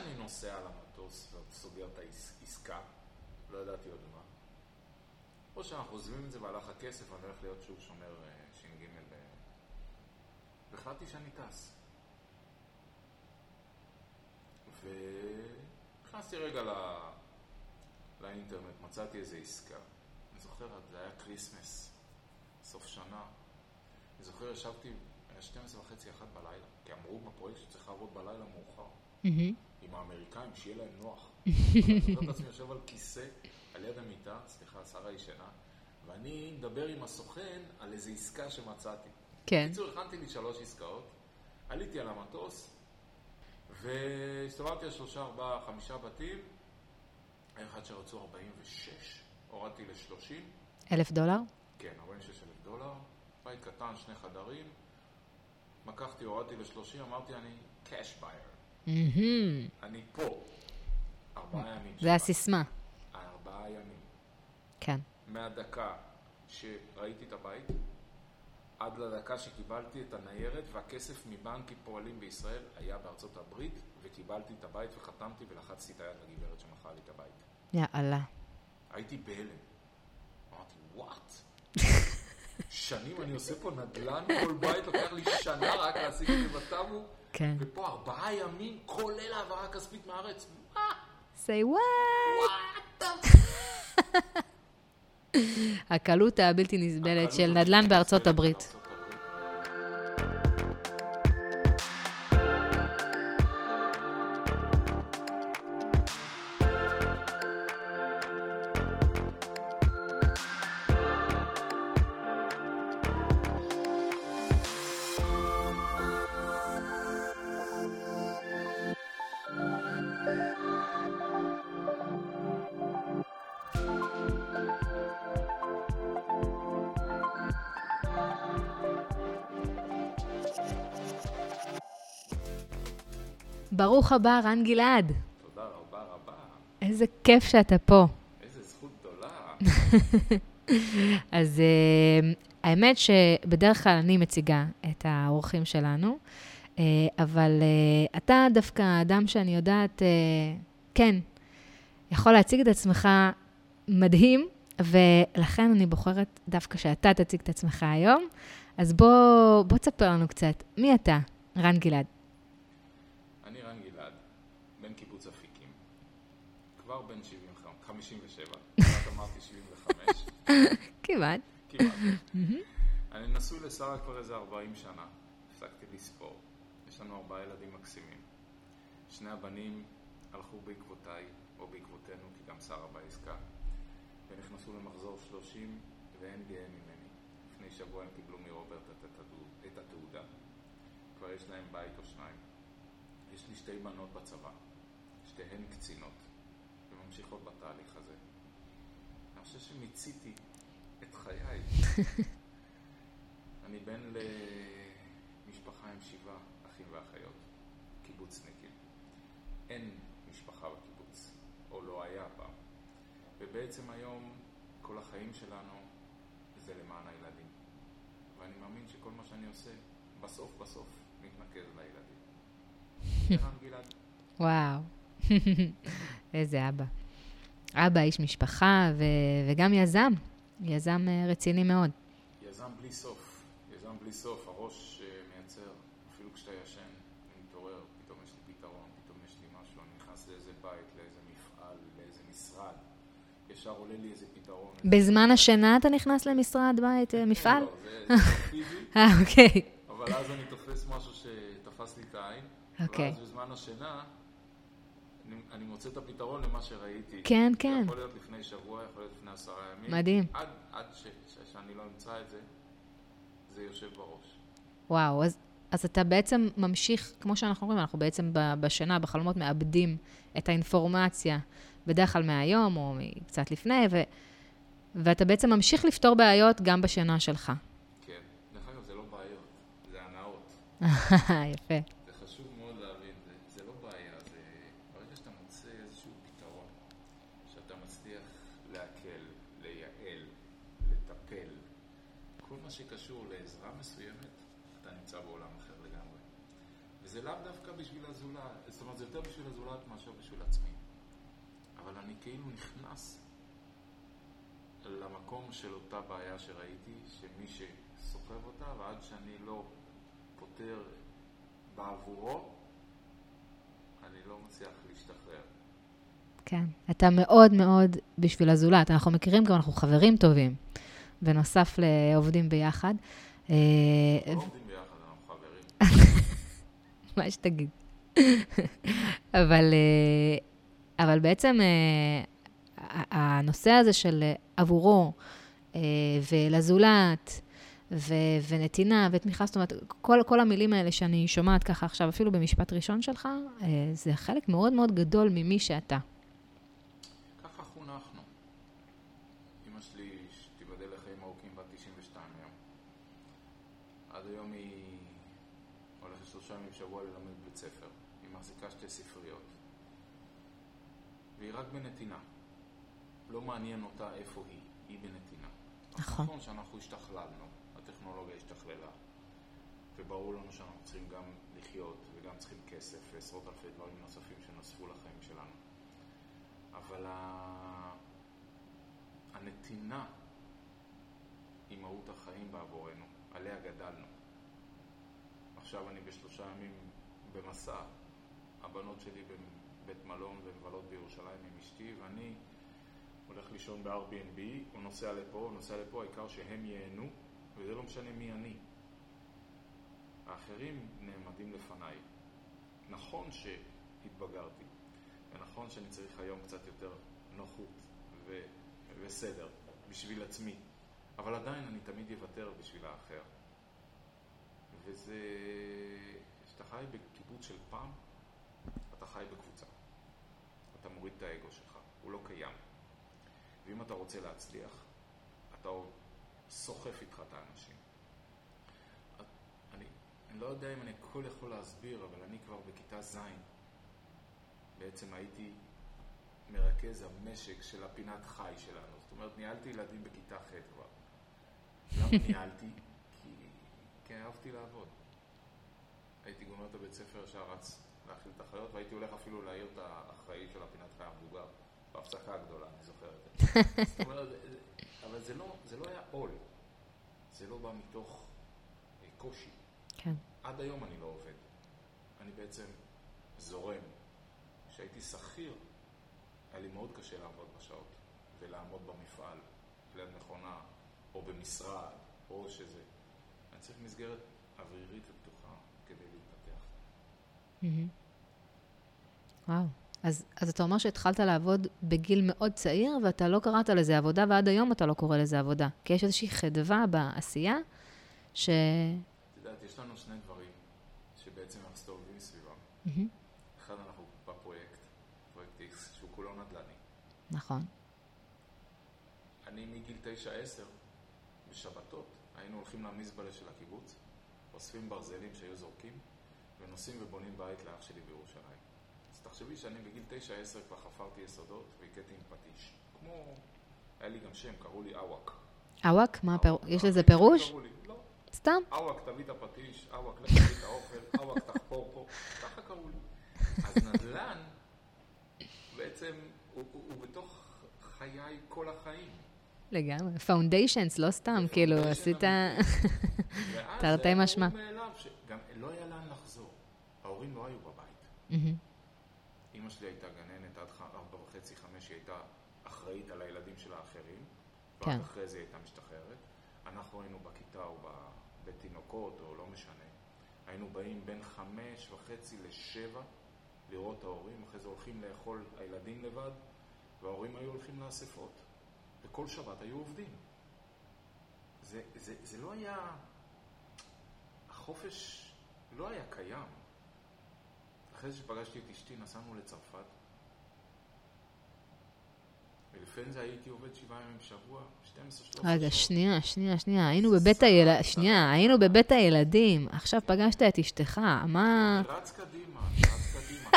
שאני נוסע על המטוס וסוגר את העסקה, לא ידעתי עוד מה, או שאנחנו עוזבים את זה והלך הכסף, ואני הולך להיות שוב שומר אה, ש"ג ב... והחלטתי שאני טס. ונכנסתי רגע לא... לאינטרנט, מצאתי איזו עסקה. אני זוכר, זה היה Christmas, סוף שנה. אני זוכר, ישבתי, היה 12 וחצי, אחת בלילה, כי אמרו בפרויקט שצריך לעבוד בלילה מאוחר. עם האמריקאים, שיהיה להם נוח. אני זוכר את עצמי יושב על כיסא, על יד המיטה, סליחה, שרה ישנה, ואני מדבר עם הסוכן על איזו עסקה שמצאתי. כן. בקיצור, הכנתי לי שלוש עסקאות, עליתי על המטוס, והסתובבתי על שלושה, ארבעה, חמישה בתים, היה אחד שרצו 46, הורדתי ל-30. אלף דולר? כן, 46 אלף דולר, בית קטן, שני חדרים, מקחתי, הורדתי ל-30, אמרתי אני cash buyer, אני פה, ארבעה ימים. זה הסיסמה. ארבעה ימים. כן. מהדקה שראיתי את הבית, עד לדקה שקיבלתי את הניירת והכסף מבנק פועלים בישראל היה בארצות הברית, וקיבלתי את הבית וחתמתי ולחצתי את היד לגברת שמכרה לי את הבית. יאללה. הייתי בהלם. אמרתי, וואט? שנים אני עושה פה נדל"ן כל בית, לוקח לי שנה רק להשיג את זה בטאבו, כן. ופה ארבעה ימים, כולל העברה כספית מהארץ. מה? say what? הקלות הבלתי נסבלת של נדל"ן בארצות הברית. ברוך הבא, רן גלעד. תודה רבה רבה. איזה כיף שאתה פה. איזה זכות גדולה. אז אה, האמת שבדרך כלל אני מציגה את האורחים שלנו, אה, אבל אה, אתה דווקא אדם שאני יודעת, כן, יכול להציג את עצמך מדהים, ולכן אני בוחרת דווקא שאתה תציג את עצמך היום. אז בוא, בוא תספר לנו קצת, מי אתה, רן גלעד? אני רן גלעד, בן קיבוץ אפיקים, כבר בן 75, 57, כמעט אמרתי 75, כמעט. אני נשוי לשרה כבר איזה 40 שנה, הפסקתי לספור. יש לנו ארבעה ילדים מקסימים. שני הבנים הלכו בעקבותיי, או בעקבותינו, כי גם שרה בעסקה, ונכנסו למחזור 30, ואין גאה ממני. לפני שבוע הם קיבלו מרוברט את התעודה. כבר יש להם בית או שניים. יש לי שתי בנות בצבא, שתיהן קצינות, וממשיכות בתהליך הזה. אני חושב שמיציתי את חיי. אני בן למשפחה עם שבעה אחים ואחיות, קיבוצניקים. אין משפחה בקיבוץ, או לא היה פעם. ובעצם היום כל החיים שלנו זה למען הילדים. ואני מאמין שכל מה שאני עושה, בסוף בסוף מתנקז לילדים. וואו, איזה אבא. אבא, איש משפחה ו- וגם יזם, יזם אה, רציני מאוד. יזם בלי סוף, יזם בלי סוף, הראש אה, מייצר, אפילו כשאתה ישן, אני מתעורר, פתאום יש לי פתרון, פתאום יש לי משהו, אני נכנס לאיזה בית, לאיזה מפעל, לאיזה משרד, ישר עולה לי איזה פתרון. בזמן השינה אתה נכנס למשרד, בית, אה, מפעל? לא, זה זה פיזי, אה, אוקיי. אבל אז אני תופס משהו שתפס לי את העין, אוקיי. ואז בזמן השינה, אני, מוצא את הפתרון למה שראיתי. כן, כן. יכול להיות לפני שבוע, יכול להיות לפני עשרה ימים. מדהים. עד, עד ש, ש, שאני לא אמצא את זה, זה יושב בראש. וואו, אז, אז אתה בעצם ממשיך, כמו שאנחנו אומרים, אנחנו בעצם בשינה, בחלומות, מאבדים את האינפורמציה, בדרך כלל מהיום או קצת לפני, ו, ואתה בעצם ממשיך לפתור בעיות גם בשינה שלך. כן. דרך אגב, זה לא בעיות, זה הנאות. יפה. זה חשוב מאוד להבין, זה, זה לא בעיה, זה ברגע שאתה מוצא איזשהו פתרון, שאתה מצליח להקל, לייעל, לטפל, כל מה שקשור לעזרה מסוימת, אתה נמצא בעולם אחר לגמרי. וזה לאו דווקא בשביל הזולת, זאת אומרת, זה יותר בשביל הזולת הזולת מאשר בשביל עצמי. אבל אני כאילו נכנס למקום של אותה בעיה שראיתי, שמי שסוחב אותה, ועד שאני לא פותר בעבורו, אני לא מצליח להשתחרר. כן, אתה מאוד מאוד בשביל הזולת. אנחנו מכירים גם, אנחנו חברים טובים, בנוסף לעובדים ביחד. לא עובדים ביחד, אנחנו חברים. מה שתגיד. אבל, אה, אבל בעצם אה, הנושא הזה של עבורו אה, ולזולת, ו- ונתינה ותמיכה, זאת אומרת, כל, כל המילים האלה שאני שומעת ככה עכשיו, אפילו במשפט ראשון שלך, זה חלק מאוד מאוד גדול ממי שאתה. ככה חונכנו. אמא שלי, שתיבדל לחיים ארוכים, בת 92 היום. עד היום היא הולכת שלושה ימים בשבוע ללמד בית ספר. היא מחזיקה שתי ספריות. והיא רק בנתינה. לא מעניין אותה איפה היא, היא בנתינה. נכון. נכון שאנחנו השתכללנו, הטכנולוגיה השתכללה, וברור לנו שאנחנו צריכים גם לחיות וגם צריכים כסף ועשרות אלפי דברים נוספים שנוספו לחיים שלנו. אבל ה... הנתינה היא מהות החיים בעבורנו, עליה גדלנו. עכשיו אני בשלושה ימים במסע, הבנות שלי בבית מלון ומבלות בירושלים אשתי, ואני הולך לישון ב-Airbnb, הוא נוסע לפה, הוא נוסע לפה, העיקר שהם ייהנו, וזה לא משנה מי אני. האחרים נעמדים לפניי. נכון שהתבגרתי, ונכון שאני צריך היום קצת יותר נוחות ו- וסדר בשביל עצמי, אבל עדיין אני תמיד אוותר בשביל האחר. וזה... כשאתה חי בקיבוץ של פעם, אתה חי בקבוצה. אתה מוריד את האגו שלך, הוא לא קיים. ואם אתה רוצה להצליח, אתה סוחף איתך את האנשים. אני, אני לא יודע אם אני הכל יכול להסביר, אבל אני כבר בכיתה ז' בעצם הייתי מרכז המשק של הפינת חי שלנו. זאת אומרת, ניהלתי ילדים בכיתה ח' כבר. למה ניהלתי? כי, כי אהבתי לעבוד. הייתי גומר את הבית ספר ישר רץ להאכיל את החיות, והייתי הולך אפילו להעיר את האחראי של הפינת חי המבוגר. בהפסקה הגדולה, אני זוכר את זה. זאת אומרת, אבל זה לא, זה לא היה עול. זה לא בא מתוך אה, קושי. כן. עד היום אני לא עובד. אני בעצם זורם. כשהייתי שכיר, היה לי מאוד קשה לעבוד בשעות ולעמוד במפעל, ליד מכונה, או במשרד, או שזה. אני צריך מסגרת אווירית ופתוחה כדי להתפתח. וואו. אז, אז אתה אומר שהתחלת לעבוד בגיל מאוד צעיר, ואתה לא קראת לזה עבודה, ועד היום אתה לא קורא לזה עבודה. כי יש איזושהי חדווה בעשייה, ש... את יודעת, יש לנו שני דברים שבעצם אנחנו מסתובבים סביבם. Mm-hmm. אחד, אנחנו בפרויקט, פרויקט X, שהוא כולו נדל"ני. נכון. אני מגיל 9-10, בשבתות, היינו הולכים למזבלה של הקיבוץ, אוספים ברזלים שהיו זורקים, ונוסעים ובונים בית לאח שלי בירושלים. אז תחשבי שאני בגיל 9-10 כבר חפרתי יסודות והכיתי עם פטיש. כמו... היה לי גם שם, קראו לי אוואק. אוואק? מה הפירוש? יש לזה פירוש? לא. סתם? אוואק, תביא את הפטיש, אוואק, לך תביא את האוכל, אוואק, תחפור פה. ככה קראו לי. אז נדל"ן, בעצם, הוא, הוא, הוא בתוך חיי כל החיים. לגמרי. foundations, לא סתם, כאילו, עשית... תרתי משמע. ואז זה היה מאליו, שגם לא היה לאן לחזור. ההורים לא היו בבית. אימא שלי הייתה גננת עד ארבע וחצי, חמש, היא הייתה אחראית על הילדים של האחרים. כן. ורק אחרי זה היא הייתה משתחררת. אנחנו היינו בכיתה או בבית תינוקות, או לא משנה. היינו באים בין חמש וחצי לשבע לראות את ההורים, אחרי זה הולכים לאכול הילדים לבד, וההורים היו הולכים לאספות. וכל שבת היו עובדים. זה, זה, זה לא היה... החופש לא היה קיים. אחרי שפגשתי את אשתי, נסענו לצרפת, ולפעמים זה הייתי עובד שבעה ימים בשבוע, 12-13 רגע, שנייה, שנייה, שנייה, היינו בבית הילדים, שנייה, היינו בבית הילדים, עכשיו פגשת את אשתך, מה... רץ קדימה, רץ קדימה.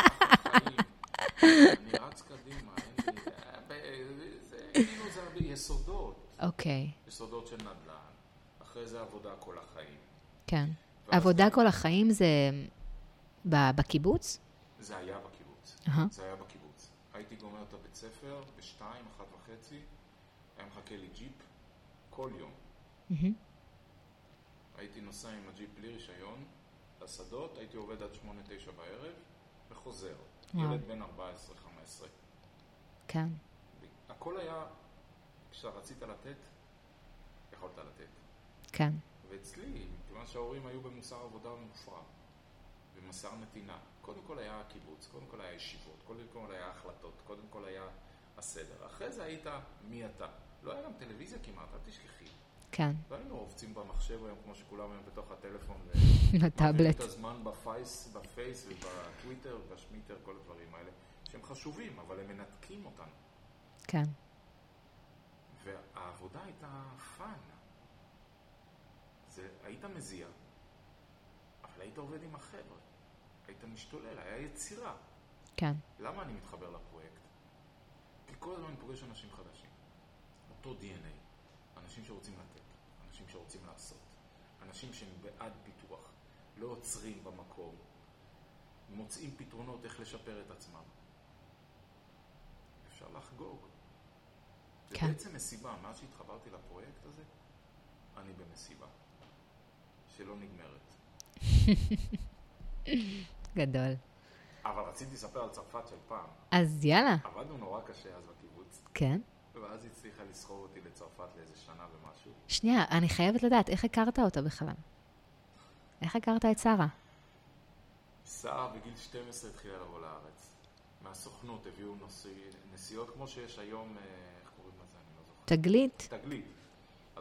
אני רץ קדימה. זה, כאילו זה יסודות. אוקיי, יסודות של נדל"ן, אחרי זה עבודה כל החיים. כן. עבודה כל החיים זה בקיבוץ? זה היה בקיבוץ. אהה. זה היה בקיבוץ. הייתי גומר את הבית ספר בשתיים, אחת וחצי, היה מחכה לי ג'יפ כל יום. מהמם. הייתי נוסע עם הג'יפ בלי רישיון לשדות, הייתי עובד עד שמונה, תשע בערב, וחוזר. וואו. ילד בן 14-15. כן, הכל היה, כשרצית לתת, יכולת לתת. כן, ואצלי, כיוון שההורים היו במוסר עבודה מופרע, במסר נתינה, קודם כל היה הקיבוץ, קודם כל היה ישיבות, קודם כל היה החלטות, קודם כל היה הסדר. אחרי זה היית מי אתה. לא היה גם טלוויזיה כמעט, אל תשכחי. כן, לא היינו רובצים במחשב היום כמו שכולם היום בתוך הטלפון. בטאבלט. את הזמן בפייס, בפייס ובטוויטר ובשמיטר, כל הדברים האלה, שהם חשובים, אבל הם מנתקים אותנו. כן, והעבודה הייתה fun. זה, היית מזיע, היית עובד עם החבר'ה. היית משתולל, היה יצירה. כן, למה אני מתחבר לפרויקט? כי כל הזמן אני פוגש אנשים חדשים. אותו DNA. אנשים שרוצים לתת, אנשים שרוצים לעשות, אנשים שהם בעד פיתוח, לא עוצרים במקום, מוצאים פתרונות איך לשפר את עצמם. אפשר לחגוג. זה כן. בעצם מסיבה. מאז שהתחברתי לפרויקט הזה, אני במסיבה. שלא נגמרת. גדול. אבל רציתי לספר על צרפת של פעם. אז יאללה, עבדנו נורא קשה אז בקיבוץ, כן. ואז היא הצליחה לסחוב אותי לצרפת לאיזה שנה ומשהו. שנייה, אני חייבת לדעת, איך הכרת אותה בכלל? איך הכרת את שרה? שרה בגיל 12 התחילה לבוא לארץ. מהסוכנות הביאו נסיעות כמו שיש היום, אה, איך קוראים לזה? אני לא זוכר. תגלית? תגלית.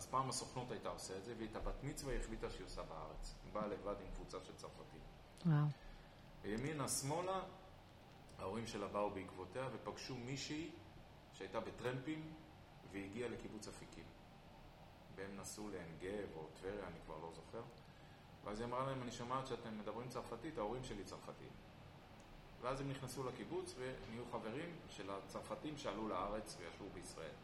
אז פעם הסוכנות הייתה עושה את זה, והיא את הבת מצווה החליטה שהיא עושה בארץ. היא באה לבד עם קבוצה של צרפתים. וואו. ימינה, שמאלה, ההורים שלה באו בעקבותיה ופגשו מישהי שהייתה בטרמפים והיא הגיעה לקיבוץ אפיקים. והם נסעו לעין גב או טבריה, אני כבר לא זוכר. ואז היא אמרה להם, אני שומעת שאתם מדברים צרפתית, ההורים שלי צרפתים. ואז הם נכנסו לקיבוץ ונהיו חברים של הצרפתים שעלו לארץ וישבו בישראל.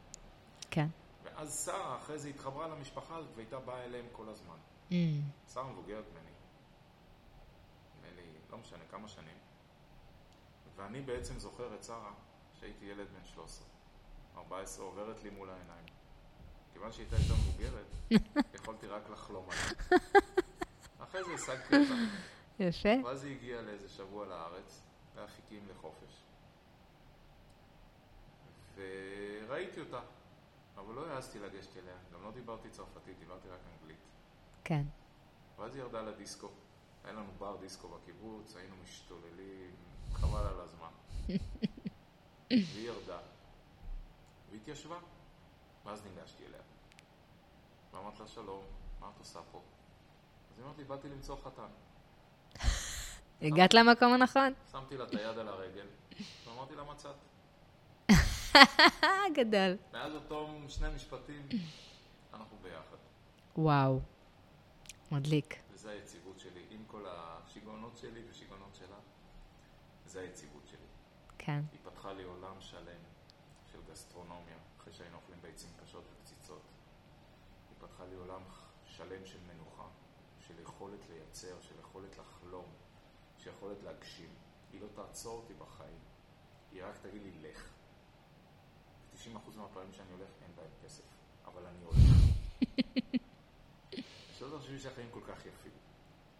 כן. ואז שרה אחרי זה התחברה למשפחה הזאת והייתה באה אליהם כל הזמן. Mm, שרה מבוגרת ממני. נדמה לי, לא משנה, כמה שנים. ואני בעצם זוכר את שרה, שהייתי ילד בן 13. 14 עוברת לי מול העיניים. כיוון שהיא הייתה יותר מבוגרת, יכולתי רק לחלום עליה. אחרי זה השגתי אותה. יפה. ואז היא הגיעה לאיזה שבוע לארץ, לאפיקים לחופש. וראיתי אותה, אבל לא העזתי לגשת אליה. גם לא דיברתי צרפתית, דיברתי רק אנגלית. כן. ואז היא ירדה לדיסקו. היה לנו בר דיסקו בקיבוץ, היינו משתוללים, חבל על הזמן. והיא ירדה, והתיישבה. ואז ניגשתי אליה. ואמרתי לה, שלום, מה את עושה פה? אז היא אמרת לי, באתי למצוא חתן. הגעת למקום הנכון? שמתי לה את היד על הרגל, ואמרתי לה, מצאת. גדול. מאז אותם שני משפטים, אנחנו ביחד. וואו. מדליק. וזו היציבות שלי, עם כל השיגעונות שלי ושיגעונות שלה, זו היציבות שלי. כן. היא פתחה לי עולם שלם של גסטרונומיה, אחרי שהיינו אוכלים ביצים קשות וקציצות. היא פתחה לי עולם שלם של מנוחה, של יכולת לייצר, של יכולת לחלום, של יכולת להגשים. היא לא תעצור אותי בחיים, היא רק תגיד לי לך. 90% מהפעמים שאני הולך אין בהם כסף, אבל אני הולך. שלא תחשבי שהחיים כל כך יפים.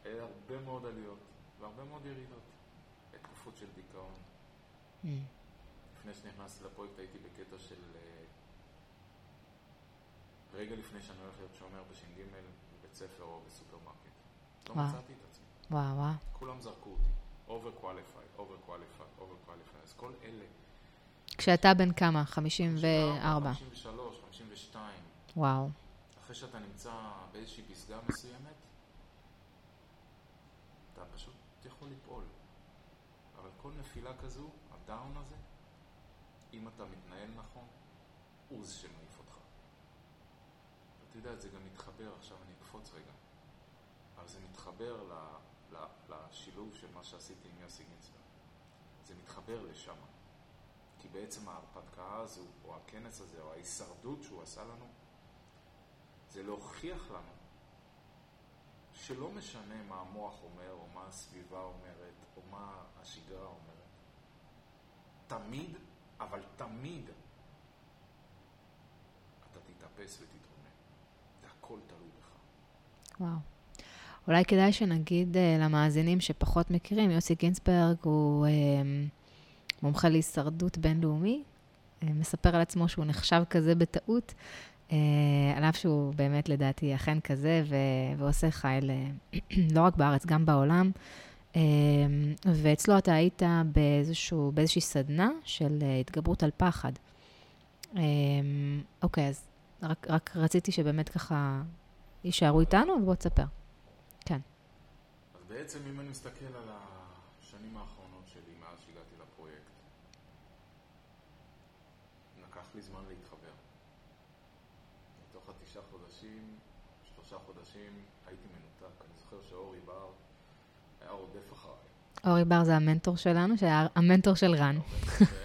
היה הרבה מאוד עליות והרבה מאוד ירידות. תקופות של דיכאון, Mm, לפני שנכנסתי לפרויקט הייתי בקטע של אה, רגע לפני שאני הולך להיות שומר בש"ג בבית ספר או בסופרמרקט. לא. מצאתי את עצמי. וואו, וואו. כולם זרקו אותי. over qualified, over qualified, over qualified. אז כל אלה... כשאתה בן כמה? 54. 53, 52. וואו. אחרי שאתה נמצא באיזושהי פסגה מסוימת, אתה פשוט יכול ליפול. אבל כל נפילה כזו, ה down הזה, אם אתה מתנהל נכון, הוא זה שמעיף אותך. אתה יודע, זה גם מתחבר, עכשיו אני אקפוץ רגע, אבל זה מתחבר ל, ל, לשילוב של מה שעשיתי עם יוסי גינצברג. זה מתחבר לשם. כי בעצם ההרפתקה הזו, או הכנס הזה, או ההישרדות שהוא עשה לנו, זה להוכיח לנו שלא משנה מה המוח אומר, או מה הסביבה אומרת, או מה השגרה אומרת. תמיד, אבל תמיד, אתה תתאפס ותתרומם. הכל תלוי בך. וואו. אולי כדאי שנגיד uh, למאזינים שפחות מכירים, יוסי גינסברג הוא uh, מומחה להישרדות בינלאומי, uh, מספר על עצמו שהוא נחשב כזה בטעות, uh, על אף שהוא באמת לדעתי אכן כזה, ו- ועושה חייל uh, לא רק בארץ, גם בעולם. ואצלו אתה היית באיזשהו, באיזושהי סדנה של התגברות על פחד. אוקיי, אז רק, רק רציתי שבאמת ככה יישארו איתנו, ובוא תספר. כן. אז בעצם אם אני מסתכל על השנים האחרונות שלי מאז שהגעתי לפרויקט, לקח לי זמן להתחבר. מתוך התשעה חודשים, שלושה חודשים הייתי מנותק. אני זוכר שאורי בר היה רודף אחריי. אורי בר זה המנטור שלנו, שהיה המנטור של רן.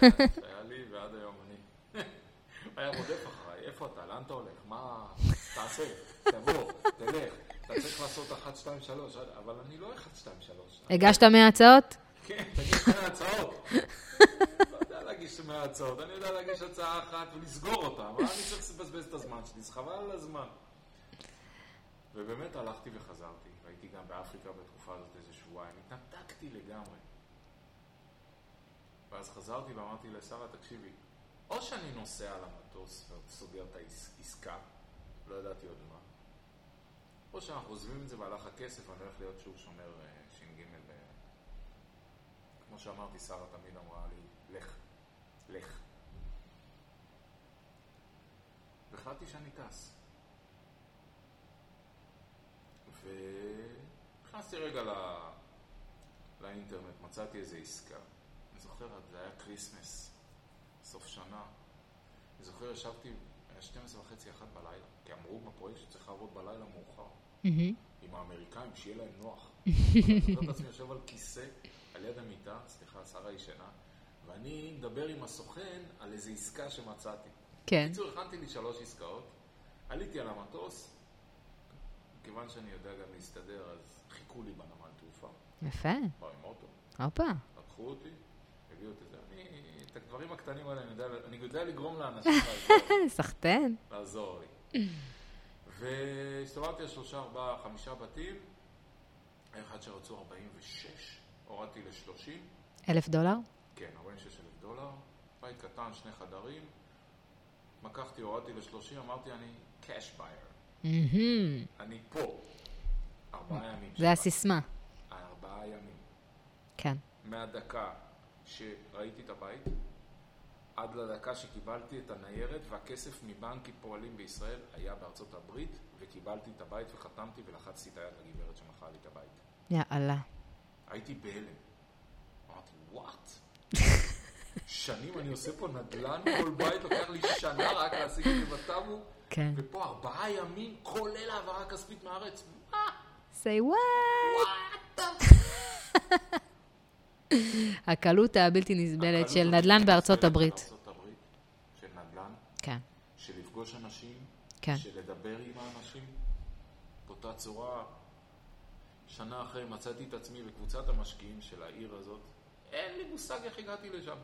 שהיה לי ועד היום אני. היה רודף אחריי, איפה אתה? לאן אתה הולך? מה? תעשה, תבוא, תלך. אתה צריך לעשות 1, 2, 3, אבל אני לא 1, 2, 3. הגשת 100 הצעות? כן, תגיש 100 הצעות. להגיש 100 הצעות, אני יודע להגיש הצעה אחת ולסגור אותה, אבל אני צריך לבזבז את הזמן שלי, זה חבל על הזמן. ובאמת הלכתי וחזרתי, והייתי גם באפריקה בתקופה הזאת איזה שבועיים, התנתקתי לגמרי. ואז חזרתי ואמרתי לשרה, תקשיבי, או שאני נוסע על המטוס וסוגר את העסקה, לא ידעתי עוד מה, או שאנחנו עוזבים את זה והלך הכסף, אני הולך להיות שוב שומר ש"ג ב... כמו שאמרתי, שרה תמיד אמרה לי, לך, לך. והחלטתי שאני טס. ונכנסתי רגע לא... לאינטרנט, מצאתי איזו עסקה. אני זוכר, זה היה Christmas, סוף שנה. אני זוכר, ישבתי, היה 12 וחצי, אחת בלילה, כי אמרו בפרויקט שצריך לעבוד בלילה מאוחר. עם האמריקאים, שיהיה להם נוח. אני זוכר את עצמי יושב על כיסא, על יד המיטה, סליחה, שרה ישנה, ואני מדבר עם הסוכן על איזו עסקה שמצאתי. כן. בקיצור, הכנתי לי שלוש עסקאות, עליתי על המטוס, כיוון שאני יודע גם להסתדר, אז חיכו לי בנמל תעופה. יפה. באו עם אוטו. הופה. לקחו אותי, הביאו אותי, אני, את הדברים הקטנים האלה, אני יודע, אני יודע לגרום לאנשים לעזור. סחטיין. לעזור לי. והסתובבתי על שלושה, ארבעה, חמישה בתים, היה אחד שרצו 46, הורדתי ל-30. אלף דולר? כן, 46 אלף דולר, בית קטן, שני חדרים, מקחתי, הורדתי ל-30, אמרתי אני cash buyer. אני פה. ארבעה ימים. זה הסיסמה. ארבעה ימים. כן. מהדקה שראיתי את הבית, עד לדקה שקיבלתי את הניירת והכסף מבנק פועלים בישראל היה בארצות הברית וקיבלתי את הבית וחתמתי ולחצתי את היד לגברת שמכרה לי את הבית. יאללה. הייתי בהלם. אמרתי, וואט? שנים אני עושה פה נדל"ן, כל בית לוקח לי שנה רק להשיג את זה בטאבו, כן. ופה ארבעה ימים, כולל העברה כספית מהארץ. מה? say what? הקלות הבלתי נסבלת של נדל"ן. בארצות הברית, של נדל"ן, כן. של לפגוש אנשים, כן. של לדבר עם האנשים. באותה צורה, שנה אחרי מצאתי את עצמי בקבוצת המשקיעים של העיר הזאת. אין לי מושג איך הגעתי לשם.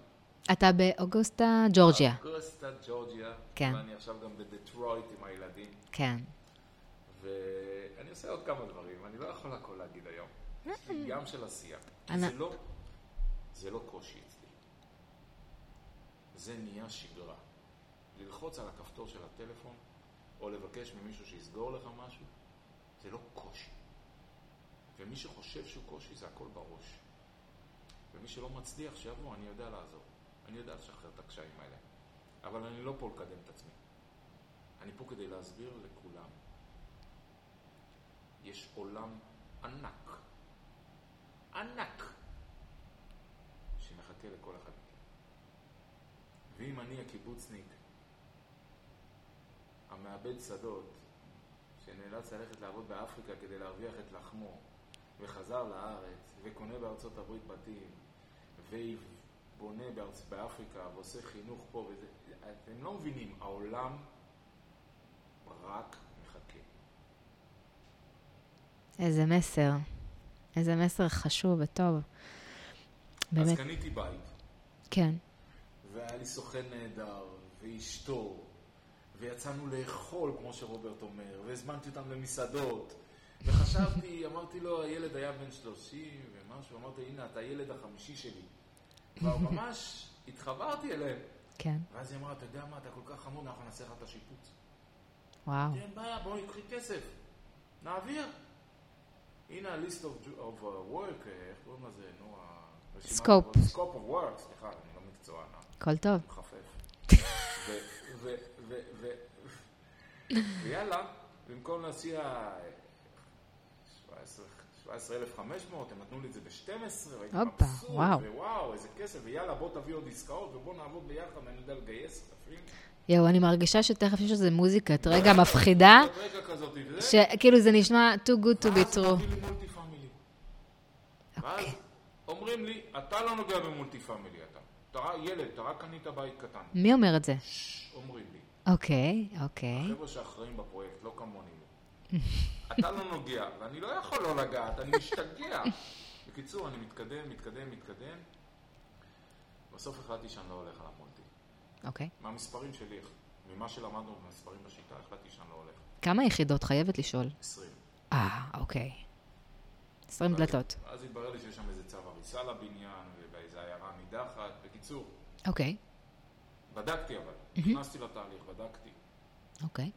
אתה באוגוסטה, ג'ורג'יה. אוגוסטה, ג'ורג'יה. כן. ואני עכשיו גם בדטרויט עם הילדים. כן. ואני עושה עוד כמה דברים, אני לא יכול הכל להגיד היום. יש לי ים של עשייה. אני- זה לא, זה לא קושי אצלי. זה נהיה שגרה. ללחוץ על הכפתור של הטלפון, או לבקש ממישהו שיסגור לך משהו, זה לא קושי. ומי שחושב שהוא קושי, זה הכל בראש. ומי שלא מצליח, שיבוא, אני יודע לעזור. אני יודע לשחרר את הקשיים האלה. אבל אני לא פה לקדם את עצמי. אני פה כדי להסביר לכולם. יש עולם ענק, ענק, שמחכה לכל אחד מכם. ואם אני הקיבוצניק, המאבד שדות, שנאלץ ללכת לעבוד באפריקה כדי להרוויח את לחמו, וחזר לארץ, וקונה בארצות הברית בתים, ובונה בארצ... באפריקה, ועושה חינוך פה וזה, אתם לא מבינים, העולם רק מחכה. איזה מסר. איזה מסר חשוב וטוב. אז באמת, קניתי בית, כן. והיה לי סוכן נהדר, ואשתו, ויצאנו לאכול, כמו שרוברט אומר, והזמנתי אותם למסעדות, וחשבתי, אמרתי לו, הילד היה בן 30 ומשהו, אמרתי, הנה, אתה הילד החמישי שלי. כבר ממש התחברתי אליהם. כן. ואז היא אמרה, אתה יודע מה, אתה כל כך חמוד, אנחנו נעשה לך את השיפוץ. וואו. אין בעיה, בואי, קחי כסף. נעביר. הנה ה-list of, of uh, work, אה, איך קוראים לזה? נו, הרשימת... Scope. scope of work, סליחה, אני לא מקצוען, אה, הכל טוב. מחפף. ויאללה, במקום להציע 17,500, הם נתנו לי את זה ב-12, והייתי מבסוט, וואו. ווואו, איזה כסף, ויאללה, בוא תביא עוד עסקאות, ובוא נעבוד ביחד, אני יודע לגייס כספים. יואו, אני מרגישה שתכף יש איזה מוזיקת רגע מפחידה, שכאילו זה נשמע too good to be true. ואז אוקיי. אומרים לי, אתה לא נוגע במולטי פמילי, אתה. ילד, אתה רק קנית בית קטן. מי אומר את זה? אומרים לי. אוקיי, אוקיי. החבר'ה שאחראים בפרויקט, לא כמוני. אתה לא נוגע, ואני לא יכול לא לגעת, אני משתגע. בקיצור, אני מתקדם, מתקדם, מתקדם. בסוף החלטתי שאני לא הולך על המולטי. אוקיי. מהמספרים שלי, ממה שלמדנו במספרים בשיטה, החלטתי שאני לא הולך. כמה יחידות? חייבת לשאול. 20. אה, אוקיי. 20 דלתות. אז התברר לי שיש שם איזה צו הריסה לבניין, ובאיזה עיירה נידחת. בקיצור, אוקיי, בדקתי אבל. נכנסתי לתהליך, בדקתי. אוקיי.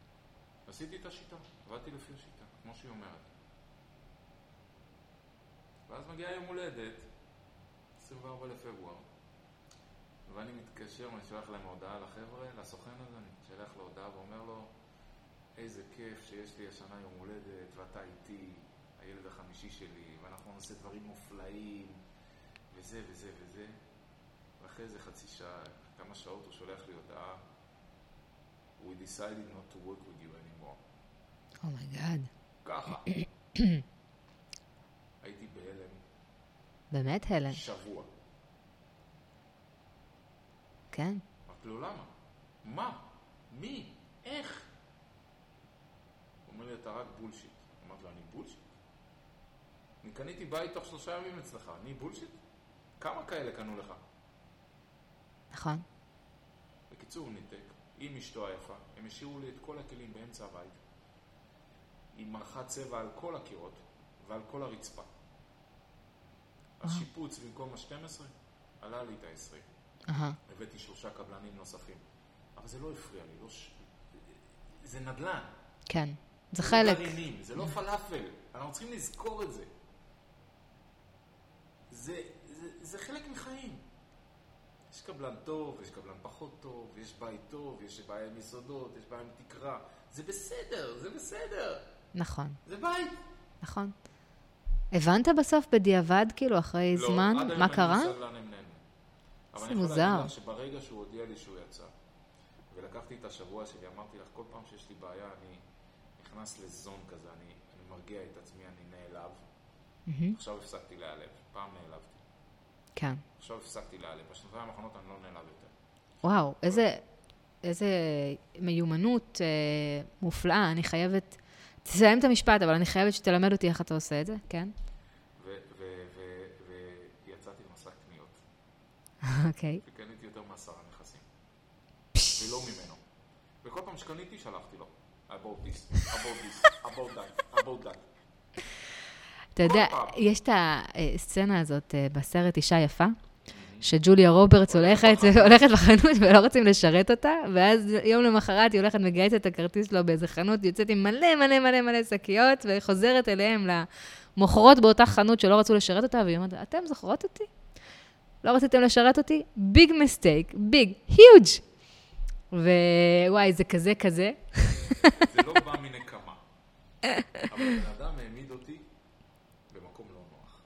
עשיתי את השיטה, עבדתי לפי השיטה, כמו שהיא אומרת. ואז מגיע יום הולדת, 24 לפברואר, ואני מתקשר, אני שולח להם הודעה לחבר'ה, לסוכן הזה, אני שולח לו הודעה ואומר לו, איזה כיף שיש לי השנה יום הולדת, ואתה איתי, הילד החמישי שלי, ואנחנו נעשה דברים מופלאים, וזה וזה וזה. ואחרי איזה חצי שעה, כמה שעות הוא שולח לי הודעה, We decided not to work with you anymore. Oh my God. ככה. הייתי בהלם באמת, הלם. שבוע. כן. אמרתי לו, למה? מה? מי? איך? הוא אומר לי, אתה רק bullshit. אמרתי לו, אני bullshit? אני קניתי בית תוך שלושה ימים אצלך, אני bullshit? כמה כאלה קנו לך? נכון. בקיצור, ניתק. עם אשתו היפה, הם השאירו לי את כל הכלים באמצע הבית. היא מרחה צבע על כל הקירות ועל כל הרצפה. השיפוץ במקום ה-12 עלה לי את ה-20. אהה. הבאתי שלושה קבלנים נוספים. אבל זה לא הפריע לי, לא ש... זה נדל"ן. כן. זה לא חלק. גרעינים, זה לא פלאפל. אנחנו צריכים לזכור את זה. זה, זה, זה חלק מחיים. יש קבלן טוב, יש קבלן פחות טוב, יש בית טוב, יש בעיה עם יסודות, יש בעיה עם תקרה. זה בסדר, זה בסדר. נכון, זה בית. נכון. הבנת בסוף בדיעבד, כאילו, אחרי לא, זמן, עד היום מה אין קרה? לי מושג לאן הם נעלמו. אבל זה אני יכול מוזר. להגיד לך שברגע שהוא הודיע לי שהוא יצא, ולקחתי את השבוע שלי, אמרתי לך, כל פעם שיש לי בעיה, אני נכנס לזון כזה, אני, אני מרגיע את עצמי, אני נעלב. מהמם. עכשיו הפסקתי להיעלב. פעם נעלבתי. כן. עכשיו הפסקתי להיעלב. בשנתיים האחרונות אני לא נעלב יותר. וואו, איזה, איזה מיומנות אה, מופלאה. אני חייבת... תסיים את המשפט, אבל אני חייבת שתלמד אותי איך אתה עושה את זה, כן? ויצאתי למסע קניות. אוקיי. וקניתי יותר מעשרה נכסים. ולא ממנו. וכל פעם שקניתי, שלחתי לו. about this, about this, about that, about that. אתה יודע. יש את הסצנה הזאת אה, בסרט אישה יפה, שג'וליה רוברטס הולכת, הולכת בחנות ולא רוצים לשרת אותה, ואז יום למחרת היא הולכת, מגייסת את הכרטיס שלו באיזה חנות, יוצאת עם מלא מלא מלא מלא שקיות, וחוזרת אליהם למוכרות באותה חנות שלא רצו לשרת אותה, והיא אומרת, אתם זוכרות אותי? לא רציתם לשרת אותי? ביג מסטייק, ביג, היוג'. ווואי, זה כזה כזה. זה לא בא מנקמה. אבל בן אדם העמיד אותי במקום לא נוח.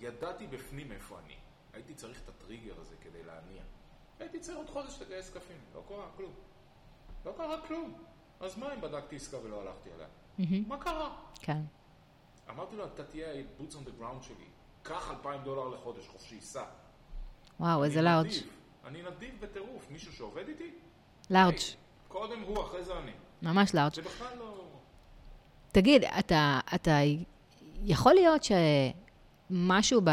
ידעתי בפנים איפה אני. הייתי צריך את הטריגר הזה כדי להניע. צריך עוד חודש לגייס כספים. לא קרה כלום. לא קרה כלום. אז מה אם בדקתי עסקה ולא הלכתי עליה? מה קרה? כן. אמרתי לו, אתה תהיה ה-boots on the ground שלי. קח 2,000 דולר לחודש, חופשי, סע. וואו, איזה לארג'. אני נדיב בטירוף. מישהו שעובד איתי? לארג'. קודם הוא, אחרי זה אני. ממש לארג'. זה בכלל לא... תגיד, אתה, אתה, יכול להיות משהו ב,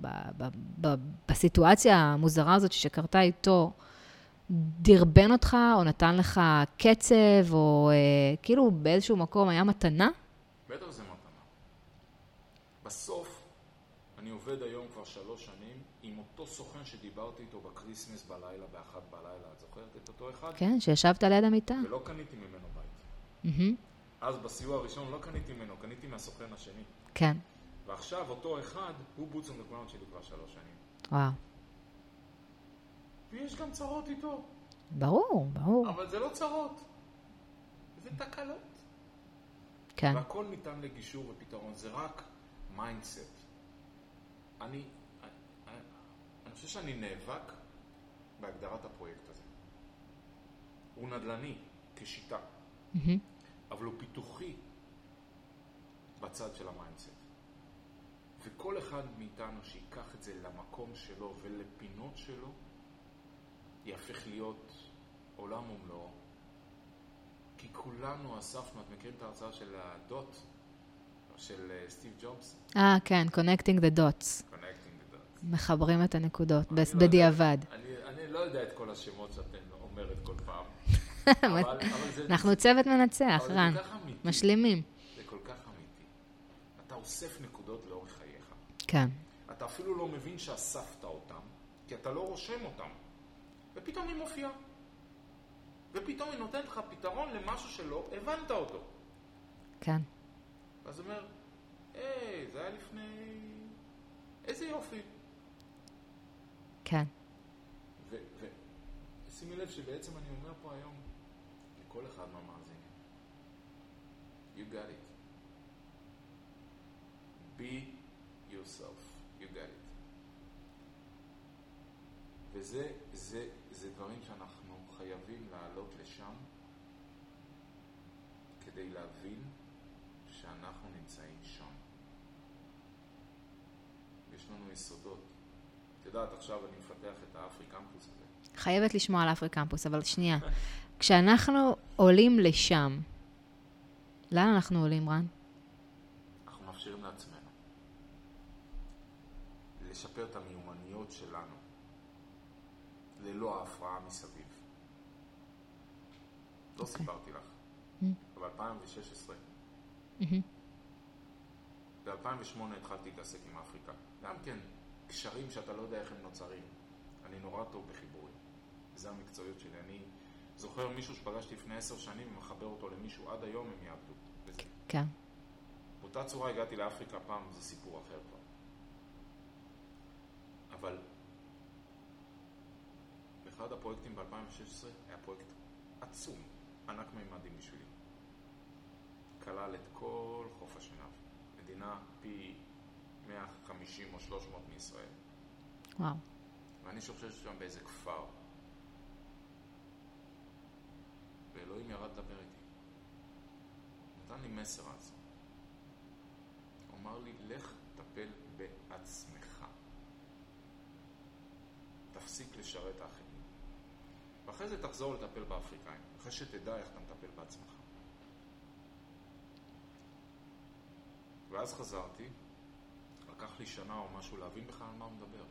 ב, ב, ב, בסיטואציה המוזרה הזאת שקרתה איתו, דרבן אותך, או נתן לך קצב, או אה, כאילו באיזשהו מקום היה מתנה? בטח זה מתנה. בסוף, אני עובד היום כבר שלוש שנים עם אותו סוכן שדיברתי איתו ב Christmas בלילה, באחת בלילה, את זוכרת את אותו אחד? כן, שישבת ליד המיטה. ולא קניתי ממנו בית. Mm-hmm. אז בסיוע הראשון לא קניתי ממנו, קניתי מהסוכן השני. כן. ועכשיו אותו אחד, הוא boots on the ground שלי כבר שלוש שנים. וואו. ויש גם צרות איתו. ברור, ברור. אבל זה לא צרות, זה תקלות. כן. והכל ניתן לגישור ופתרון, זה רק mindset. אני, אני, אני חושב שאני נאבק בהגדרת הפרויקט הזה. הוא נדל"ני כשיטה, mm-hmm. אבל הוא פיתוחי בצד של ה mindset. וכל אחד מאיתנו שיקח את זה למקום שלו ולפינות שלו, יהפך להיות עולם ומלואו. כי כולנו אספנו, את מכירים את ההרצאה של הדוט? של אה, סטיב ג'ובס? אה, כן, Connecting the Dots. Connecting the Dots. מחברים את הנקודות, לא בדיעבד. אני, אני לא יודע את כל השמות שאתם אומרת כל פעם. אבל, אבל זה... אנחנו צוות מנצח, רן. משלימים. זה כל כך אמיתי. אתה אוסף נקודות לאורך. כן. אתה אפילו לא מבין שאספת אותם, כי אתה לא רושם אותם. ופתאום היא מופיעה. ופתאום היא נותנת לך פתרון למשהו שלא הבנת אותו. כן. ואז הוא אומר, היי, זה היה לפני... איזה יופי. כן. ושימי לב שבעצם אני אומר פה היום לכל אחד מהמאזינים, you got it. be yourself, you got it. וזה זה, זה דברים שאנחנו חייבים לעלות לשם כדי להבין שאנחנו נמצאים שם. יש לנו יסודות. את יודעת, עכשיו אני מפתח את האפריקמפוס הזה. חייבת לשמוע על אפריקמפוס, אבל שנייה. כשאנחנו עולים לשם, לאן אנחנו עולים, רן? לשפר את המיומנויות שלנו ללא ההפרעה מסביב. לא okay. סיפרתי לך, אבל ב-2016, ב-2008 התחלתי להתעסק עם אפריקה. גם כן, קשרים שאתה לא יודע איך הם נוצרים. אני נורא טוב בחיבורים. זה המקצועיות שלי. אני זוכר מישהו שפגשתי לפני עשר שנים ומחבר אותו למישהו, עד היום הם יעבדו. כן. באותה צורה הגעתי לאפריקה פעם, זה סיפור אחר. אבל אחד הפרויקטים ב-2016 היה פרויקט עצום, ענק מימדים בשבילי. כלל את כל חוף השנהב. מדינה פי 150 או 300 מישראל. וואו. ואני שוכב שם באיזה כפר. ואלוהים ירד לדבר איתי. נתן לי מסר אז. הוא אמר לי, לך טפל בעצמך. תפסיק לשרת האחרים. ואחרי זה תחזור לטפל באפריקאים, אחרי שתדע איך אתה מטפל בעצמך. ואז חזרתי, לקח לי שנה או משהו להבין בכלל על מה הוא מדבר.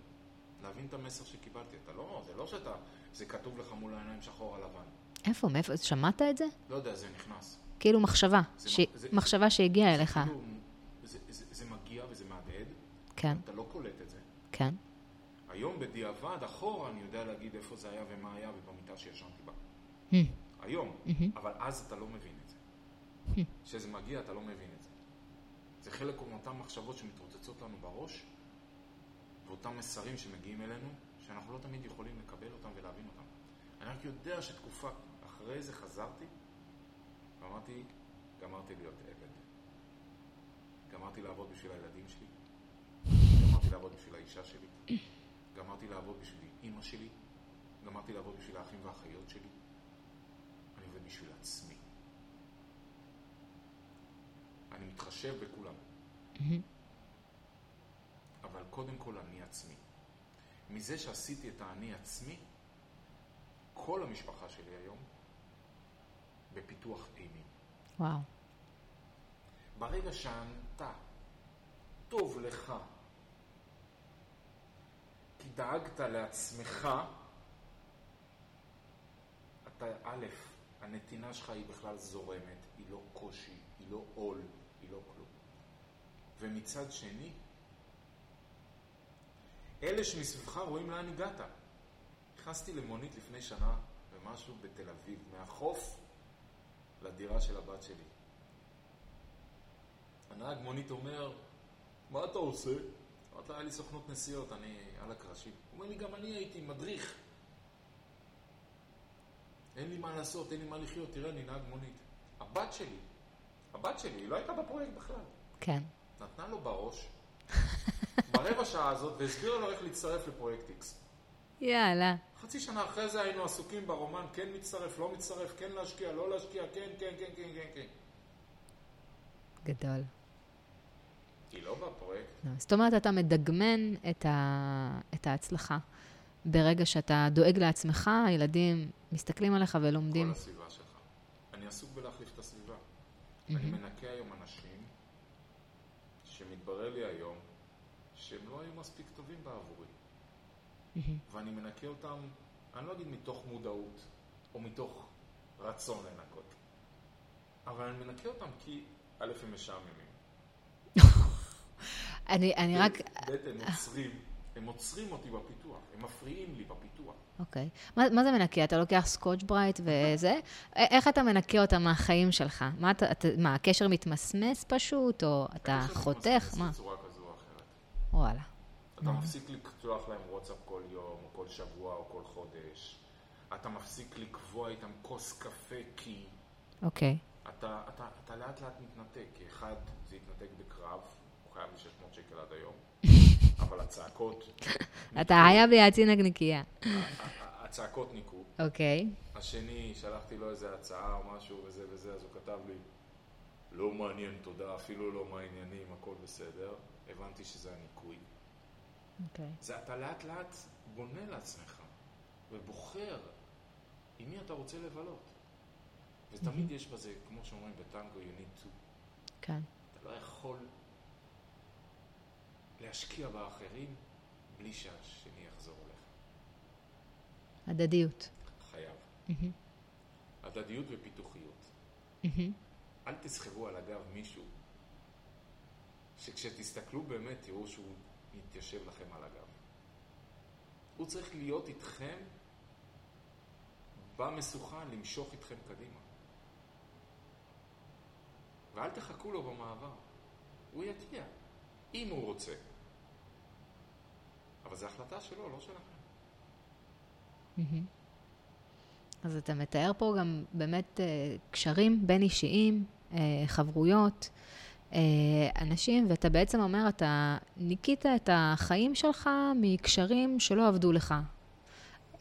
להבין את המסר שקיבלתי. אתה לא, זה לא שאתה, זה כתוב לך מול העיניים שחור על לבן. איפה? מאיפה? שמעת את זה? לא יודע, זה נכנס. כאילו מחשבה, זה, ש... זה, מחשבה שהגיעה אליך. כאילו, זה, זה, זה מגיע וזה מהדהד. כן. אתה לא קולט את זה. היום בדיעבד, אחורה, אני יודע להגיד איפה זה היה ומה היה ובמיטה שישנתי בה. Hmm. היום. Mm-hmm. אבל אז אתה לא מבין את זה. כשזה מגיע, אתה לא מבין את זה. זה חלק מאותן מחשבות שמתרוצצות לנו בראש, ואותם מסרים שמגיעים אלינו, שאנחנו לא תמיד יכולים לקבל אותם ולהבין אותם. אני רק יודע שתקופה אחרי זה חזרתי, ואמרתי, גמרתי להיות עבד. גמרתי לעבוד בשביל הילדים שלי, גמרתי לעבוד בשביל האישה שלי, גמרתי לעבוד בשביל אימא שלי, גמרתי לעבוד בשביל האחים והאחיות שלי. אני עובד בשביל עצמי. אני מתחשב בכולם. אבל קודם כל אני עצמי. מזה שעשיתי את האני עצמי, כל המשפחה שלי היום בפיתוח אימים. וואו. ברגע שאתה, טוב לך דאגת לעצמך, אתה, א', הנתינה שלך היא בכלל זורמת, היא לא קושי, היא לא עול, היא לא כלום. ומצד שני, אלה שמסביבך רואים לאן הגעת. נכנסתי למונית לפני שנה ומשהו בתל אביב, מהחוף לדירה של הבת שלי. הנהג מונית אומר, מה אתה עושה? אמרתי לו, היה לי סוכנות נסיעות, אני על הקרשים. הוא אומר לי, גם אני הייתי מדריך. אין לי מה לעשות, אין לי מה לחיות, תראה, אני נהג מונית. הבת שלי, הבת שלי, היא לא הייתה בפרויקט בכלל. כן. נתנה לו בראש, ברבע שעה הזאת, והסבירה לו איך להצטרף לפרויקט X. יאללה. חצי שנה אחרי זה היינו עסוקים ברומן, כן מצטרף, לא מצטרף, כן להשקיע, לא להשקיע, כן, כן, כן, כן, כן, כן. גדול. היא לא בפרויקט. לא, זאת אומרת, אתה מדגמן את, ה... את ההצלחה. ברגע שאתה דואג לעצמך, הילדים מסתכלים עליך ולומדים. כל הסביבה שלך. אני עסוק בלהחליף את הסביבה. אני מנקה היום אנשים שמתברר לי היום שהם לא היו מספיק טובים בעבורי. ואני מנקה אותם, אני לא אגיד מתוך מודעות או מתוך רצון לנקות, אבל אני מנקה אותם כי א' הם משעממים. אני, אני רק... הם עוצרים, הם עוצרים אותי בפיתוח, הם מפריעים לי בפיתוח. אוקיי. מה, מה זה מנקה? אתה לוקח Scotch-Brite וזה? א- איך אתה מנקה אותם מהחיים שלך? מה, אתה, אתה, מה, הקשר מתמסמס פשוט, או אתה הקשר חותך? מתמסמס מה? בצורה כזו או אחרת. וואלה. אתה מפסיק לשלוח להם וואטסאפ כל יום, או כל שבוע, או כל חודש. אתה מפסיק לקבוע איתם כוס קפה כי אוקיי. אתה, אתה, אתה לאט לאט מתנתק. כי אחד, זה התנתק בקרב, חייב לי 600 שקל עד היום, אבל הצעקות, אתה חייב לי להציע נקניקייה. הצעקות ניקו. אוקיי. השני, שלחתי לו איזה הצעה או משהו וזה וזה, אז הוא כתב לי, לא מעניין, תודה, אפילו לא מה העניינים, הכל בסדר. הבנתי שזה הניקוי. אוקיי. זה אתה לאט לאט בונה לעצמך ובוחר עם מי אתה רוצה לבלות. ותמיד יש בזה, כמו שאומרים בטנגו, you need to. כן. אתה לא יכול להשקיע באחרים בלי שהשני יחזור אליך. הדדיות. חייב. הדדיות ופיתוחיות. אל תסחבו על הגב מישהו שכשתסתכלו באמת תראו שהוא מתיישב לכם על הגב. הוא צריך להיות איתכם במשוכה למשוך איתכם קדימה. ואל תחכו לו במעבר. הוא יגיע, אם הוא רוצה. אבל זו החלטה שלו, לא שלכם. אז אתה מתאר פה גם באמת אה, קשרים בין אישיים, אה, חברויות, אה, אנשים, ואתה בעצם אומר, אתה ניקית את החיים שלך מקשרים שלא עבדו לך.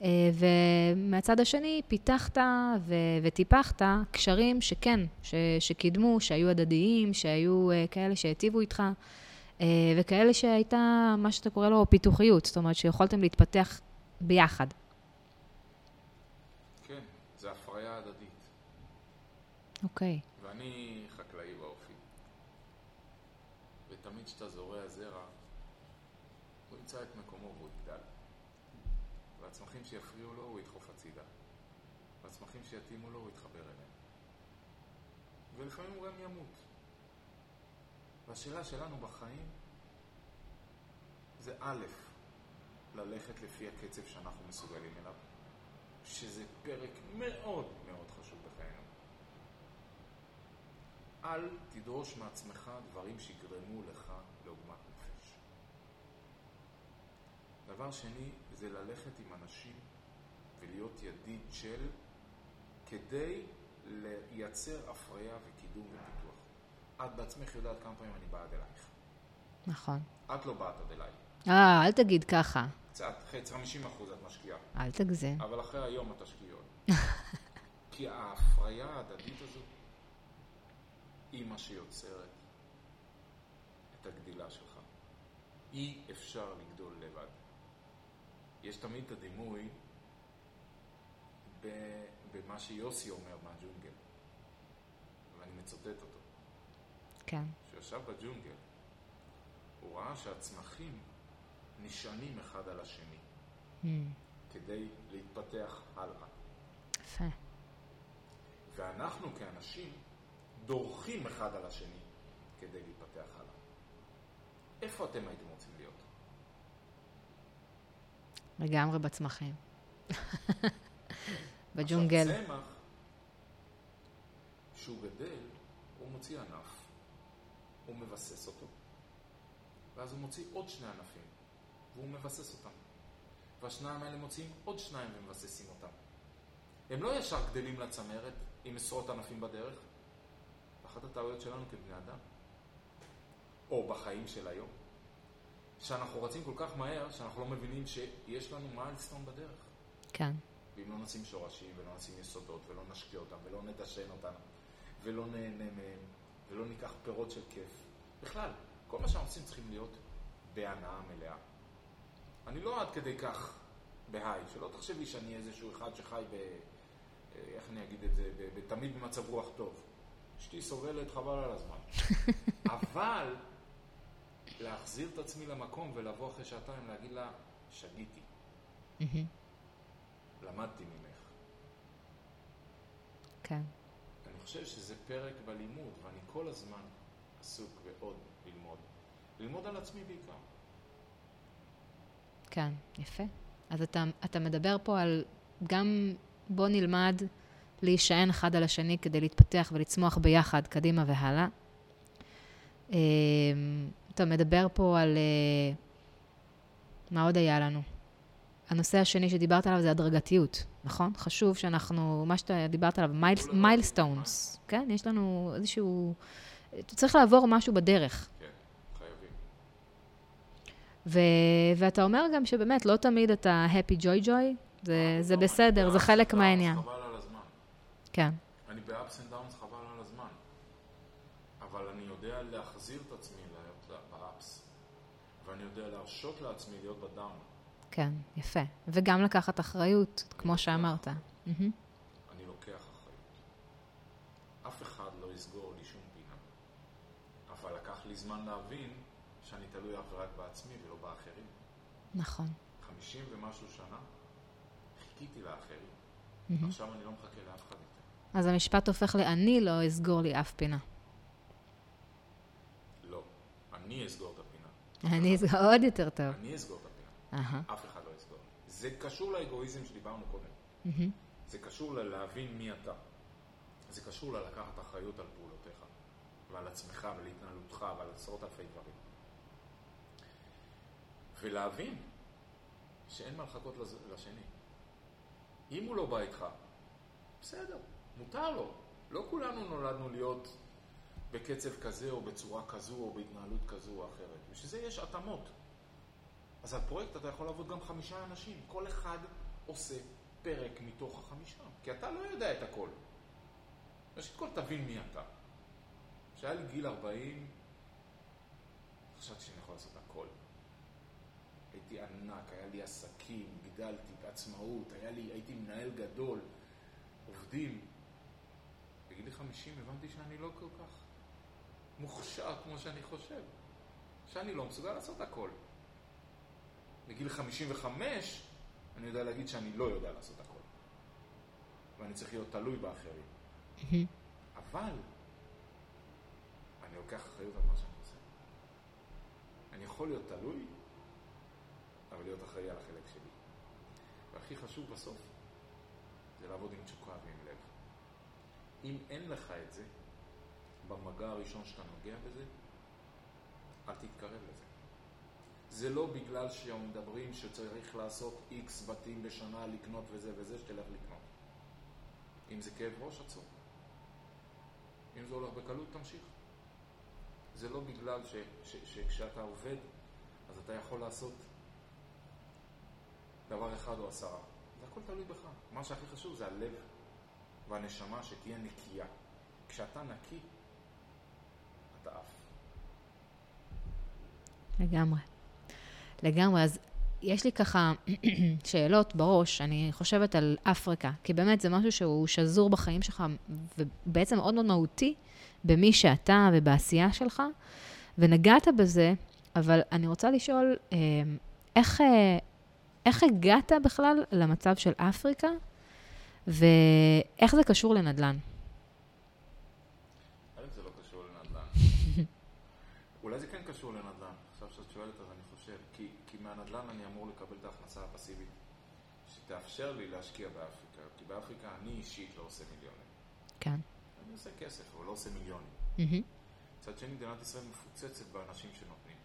אה, ומהצד השני, פיתחת ו- וטיפחת קשרים שכן, ש- שקידמו, שהיו הדדיים, שהיו אה, כאלה שהיטיבו איתך, וכאלה שהייתה, מה שאתה קורא לו, פיתוחיות, זאת אומרת, שיכולתם להתפתח ביחד. כן, זה הפריה הדדית. אוקיי. ואני חקלאי באופי. ותמיד כשאתה זורע זרע, הוא ימצא את מקומו והוא יגדל. והצמחים שיפריעו לו, הוא ידחוף הצידה. והצמחים שיתאימו לו, הוא יתחבר אליהם. ולפעמים הוא גם ימות. והשאלה שלנו בחיים זה א', ללכת לפי הקצב שאנחנו מסוגלים אליו, שזה פרק מאוד מאוד חשוב בחיינו. אל תדרוש מעצמך דברים שיגרמו לך לעוגמת נפש. דבר שני, זה ללכת עם אנשים ולהיות ידיד של כדי לייצר הפריה וקידום ופיתוח. את בעצמך יודעת כמה פעמים אני בעד אלייך. נכון. את לא באת עד אליי. אה, אל תגיד ככה. קצת, חצי, 50 אחוז את משקיעה. אל תגזים. אבל אחרי היום את תשקיעי עוד. כי ההפריה ההדדית הזו היא מה שיוצרת את הגדילה שלך. אי אפשר לגדול לבד. יש תמיד את הדימוי במה שיוסי אומר מהג'ונגל, ואני מצטט אותו. כן. כשהוא ישב בג'ונגל, הוא ראה שהצמחים נשענים אחד על השני. mm. כדי להתפתח הלאה. יפה. ואנחנו כאנשים דורכים אחד על השני כדי להתפתח הלאה. איפה אתם הייתם רוצים להיות? לגמרי בצמחים. בג'ונגל. עכשיו, צמח, כשהוא גדל, הוא מוציא ענף, הוא מבסס אותו, ואז הוא מוציא עוד שני ענפים, והוא מבסס אותם. והשניים האלה מוציאים עוד שניים ומבססים אותם. הם לא ישר גדלים לצמרת עם עשרות ענפים בדרך. אחת הטעויות שלנו כבני אדם, או בחיים של היום, שאנחנו רצים כל כך מהר, שאנחנו לא מבינים שיש לנו מיילסטון בדרך. כן. ואם לא נשים שורשים, ולא נשים יסודות, ולא נשקיע אותם, ולא נדשן אותם, ולא נהנה מהם, ולא ניקח פירות של כיף. בכלל, כל מה שאנחנו עושים צריכים להיות בהנאה מלאה. אני לא עד כדי כך בהיי, שלא תחשבי שאני איזשהו אחד שחי ב... איך אני אגיד את זה? תמיד במצב רוח טוב. אשתי סובלת חבל על הזמן. אבל להחזיר את עצמי למקום ולבוא אחרי שעתיים להגיד לה, שגיתי. למדתי ממך. כן. אני חושב שזה פרק בלימוד, ואני כל הזמן עסוק בעוד ללמוד. ללמוד על עצמי בעיקר. כן, יפה. אז אתה, אתה מדבר פה על גם בוא נלמד להישען אחד על השני כדי להתפתח ולצמוח ביחד קדימה והלאה. אמ, אתה מדבר פה על... אה, מה עוד היה לנו? הנושא השני שדיברת עליו זה הדרגתיות, נכון? חשוב שאנחנו, מה שאתה דיברת עליו, מיילסטונס, כן? יש לנו איזשהו... צריך לעבור משהו בדרך. כן. ו- ואתה אומר גם שבאמת, לא תמיד אתה happy joy joy, זה, זה בסדר, זה חלק מהעניין. חבל על הזמן. כן. אני ב-ups and downs חבל על הזמן. אבל אני יודע להחזיר את עצמי ב-ups, ואני יודע להרשות לעצמי להיות בדאון. כן, יפה. וגם לקחת אחריות, כמו שאמרת. אני לוקח אחריות. אף אחד לא יסגור לי שום פינה. אבל לקח לי זמן להבין שאני תלוי אך ורק בעצמי ולא באחרים. נכון. חמישים ומשהו שנה חיכיתי לאחרים. עכשיו אני לא מחכה לאף אחד יותר. אז המשפט הופך ל"אני לא אסגור לי אף פינה". לא, אני אסגור את הפינה. אני אסגור עוד יותר טוב. אני אסגור את הפינה. אף אחד לא יסגור. זה קשור לאגואיזם שדיברנו קודם. זה קשור ללהבין מי אתה. זה קשור ללקחת אחריות על פעולותיך, ועל עצמך, ועל התנהלותך, ועל עשרות אלפי דברים. ולהבין שאין מה לחכות לשני. אם הוא לא בא איתך, בסדר, מותר לו. לא כולנו נולדנו להיות בקצב כזה או בצורה כזו או בהתנהלות כזו או אחרת. בשביל זה יש התאמות. אז על פרויקט אתה יכול לעבוד גם חמישה אנשים. כל אחד עושה פרק מתוך החמישה. כי אתה לא יודע את הכל. ראשית כל תבין מי אתה. כשהיה לי גיל 40, חשבתי שאני יכול לעשות הכל. הייתי ענק, היה לי עסקים, גידלתי בעצמאות, היה לי, הייתי מנהל גדול, עובדים. בגיל 50 הבנתי שאני לא כל כך מוכשר כמו שאני חושב. שאני לא מסוגל לעשות הכל. בגיל 55 אני יודע להגיד שאני לא יודע לעשות הכל. ואני צריך להיות תלוי באחרים. אבל אני לוקח אחריות על מה שאני עושה. אני יכול להיות תלוי, אבל להיות אחראי על החלק שלי. והכי חשוב בסוף, זה לעבוד עם תשוקה ועם לב. אם אין לך את זה, במגע הראשון שאתה נוגע בזה, אל תתקרב לזה. זה לא בגלל שמדברים שצריך לעשות איקס בתים בשנה, לקנות וזה וזה, שתלך לקנות. אם זה כאב ראש, עצור. אם זה הולך בקלות, תמשיך. זה לא בגלל ש, ש, שכשאתה עובד, אז אתה יכול לעשות דבר אחד או עשרה. זה הכל תלוי בך. מה שהכי חשוב זה הלב והנשמה שתהיה נקייה. כשאתה נקי, אתה עף. לגמרי. לגמרי. אז יש לי ככה שאלות בראש, אני חושבת על אפריקה, כי באמת זה משהו שהוא שזור בחיים שלך, ובעצם מאוד מאוד מהותי במי שאתה ובעשייה שלך, ונגעת בזה, אבל אני רוצה לשאול, אה, איך, אה, איך הגעת בכלל למצב של אפריקה, ואיך זה קשור לנדל"ן? זה לא קשור לנדל"ן. אולי זה כן קשור לנדל"ן. עכשיו שאת שואלת, אז אני חושב. כי, כי מהנדל"ן אני אמור לקבל את ההכנסה הפסיבית שתאפשר לי להשקיע באפריקה. כי באפריקה אני אישית לא עושה מיליונים. כן. אני עושה כסף, אבל לא עושה מיליונים. מצד שני, מדינת ישראל מפוצצת באנשים שנותנים.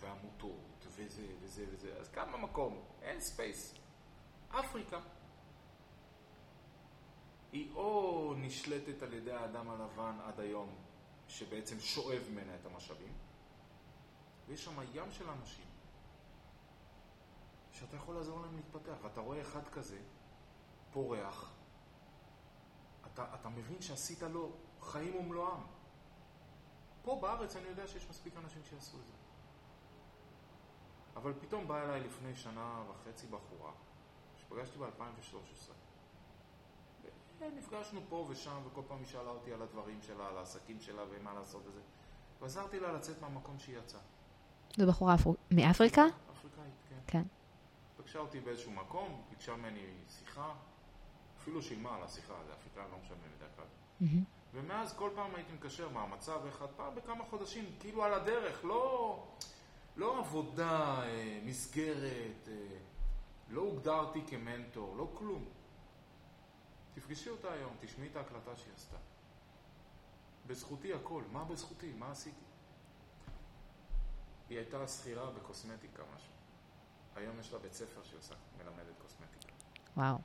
ועמותות, וזה וזה וזה. אז כמה מקום? אין space. אפריקה. היא או נשלטת על ידי האדם הלבן עד היום, שבעצם שואב ממנה את המשאבים, ויש שם ים של אנשים שאתה יכול לעזור להם להתפתח, ואתה רואה אחד כזה, פורח, אתה, אתה מבין שעשית לו חיים ומלואם. פה בארץ אני יודע שיש מספיק אנשים שיעשו את זה. אבל פתאום באה אליי לפני שנה וחצי בחורה, שפגשתי ב-2013. נפגשנו פה ושם, וכל פעם היא שאלה אותי על הדברים שלה, על העסקים שלה ומה לעשות וזה. ועזרתי לה לצאת מהמקום שהיא יצאה. זו בחורה אפר... מאפריקה? אפריקאית, כן. כן. פגשה אותי באיזשהו מקום, ביקשה ממני שיחה, אפילו שילמה על השיחה, זה אפריקאים לא בדרך כלל. מהמם. ומאז כל פעם הייתי מקשר מה המצב אחד, פעם בכמה חודשים, כאילו על הדרך, לא, לא עבודה, אה, מסגרת, אה, לא הוגדרתי כמנטור, לא כלום. תפגשי אותה היום, תשמעי את ההקלטה שהיא עשתה. בזכותי הכל, מה בזכותי? מה עשיתי? היא הייתה שכירה בקוסמטיקה משהו. היום יש לה בית ספר שהיא עושה, מלמדת קוסמטיקה. וואו.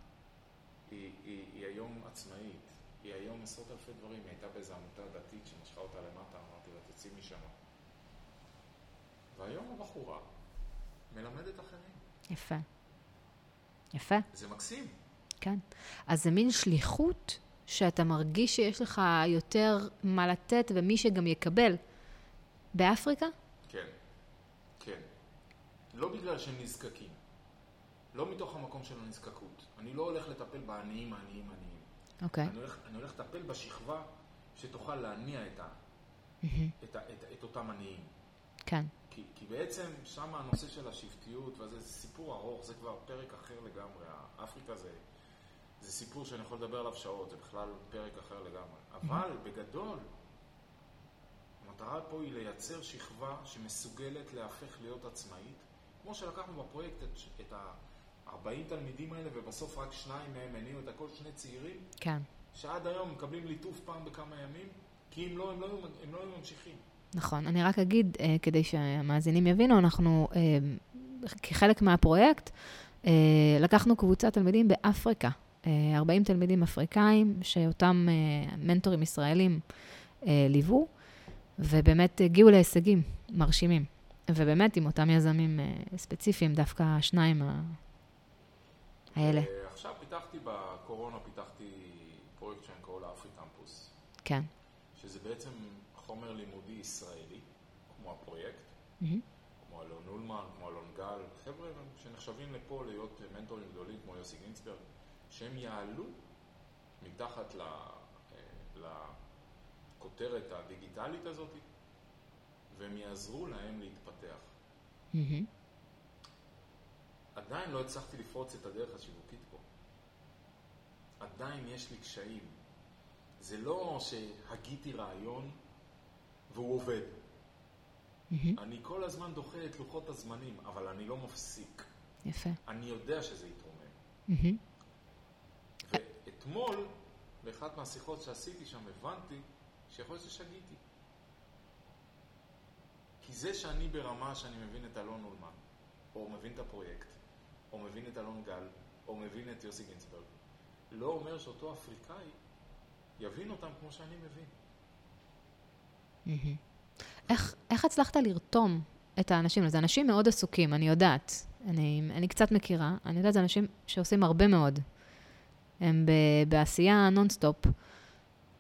היא, היא, היא היום עצמאית, היא היום עשרות אלפי דברים, היא הייתה באיזו עמותה דתית שמשכה אותה למטה, אמרתי לה תצאי משם. והיום הבחורה מלמדת אחרים. יפה. יפה, זה מקסים. כן. אז זה מין שליחות שאתה מרגיש שיש לך יותר מה לתת ומי שגם יקבל. באפריקה? כן, כן. לא בגלל שהם נזקקים. לא מתוך המקום של הנזקקות. אני לא הולך לטפל בעניים, העניים, העניים. אוקיי. אני הולך, אני הולך לטפל בשכבה שתוכל להניע את, ה. את, ה, את, ה- את אותם עניים. כן. כי, כי בעצם שם הנושא של השבטיות, וזה זה סיפור ארוך, זה כבר פרק אחר לגמרי. אפריקה זה, זה סיפור שאני יכול לדבר עליו שעות, זה בכלל פרק אחר לגמרי. אבל בגדול, המטרה פה היא לייצר שכבה שמסוגלת להפך להיות עצמאית, כמו שלקחנו בפרויקט את, את ה-40 תלמידים האלה, ובסוף רק שניים מהם הניעו את הכל, שני צעירים, כן. שעד היום מקבלים ליטוף פעם בכמה ימים, כי אם לא, הם לא, הם לא היו ממשיכים. נכון. אני רק אגיד, אה, כדי שהמאזינים יבינו, אנחנו, אה, כחלק מהפרויקט, אה, לקחנו קבוצת תלמידים באפריקה. אה, 40 תלמידים אפריקאים, שאותם אה, מנטורים ישראלים אה, ליוו, ובאמת הגיעו להישגים מרשימים. ובאמת, עם אותם יזמים אה, ספציפיים, דווקא השניים האלה. עכשיו פיתחתי בקורונה, פיתחתי פרויקט שאני קורא לו אפרי קמפוס, כן. שזה בעצם חומר לימודי ישראלי, כמו הפרויקט, מהמם. כמו אלון אולמן, כמו אלון גל, חבר'ה שנחשבים לפה להיות מנטורים גדולים כמו יוסי גינצברג, שהם יעלו מתחת ל- אה, לכותרת הדיגיטלית הזאת, והם יעזרו להם להתפתח. מהמם. עדיין לא הצלחתי לפרוץ את הדרך השיווקית פה. עדיין יש לי קשיים. זה לא שהגיתי רעיון והוא עובד. מהמם. אני כל הזמן דוחה את לוחות הזמנים, אבל אני לא מפסיק. יפה. אני יודע שזה יתרומם. מהמם. ואתמול, באחת מהשיחות שעשיתי שם, הבנתי שיכול להיות ששגיתי. כי זה שאני ברמה שאני מבין את אלון אולמן, או מבין את הפרויקט, או מבין את אלון גל, או מבין את יוסי גינצברג, לא אומר שאותו אפריקאי יבין אותם כמו שאני מבין. איך הצלחת לרתום את האנשים? זה אנשים מאוד עסוקים, אני יודעת. אני, אני קצת מכירה, אני יודעת, זה אנשים שעושים הרבה מאוד. הם ב, בעשייה נונסטופ.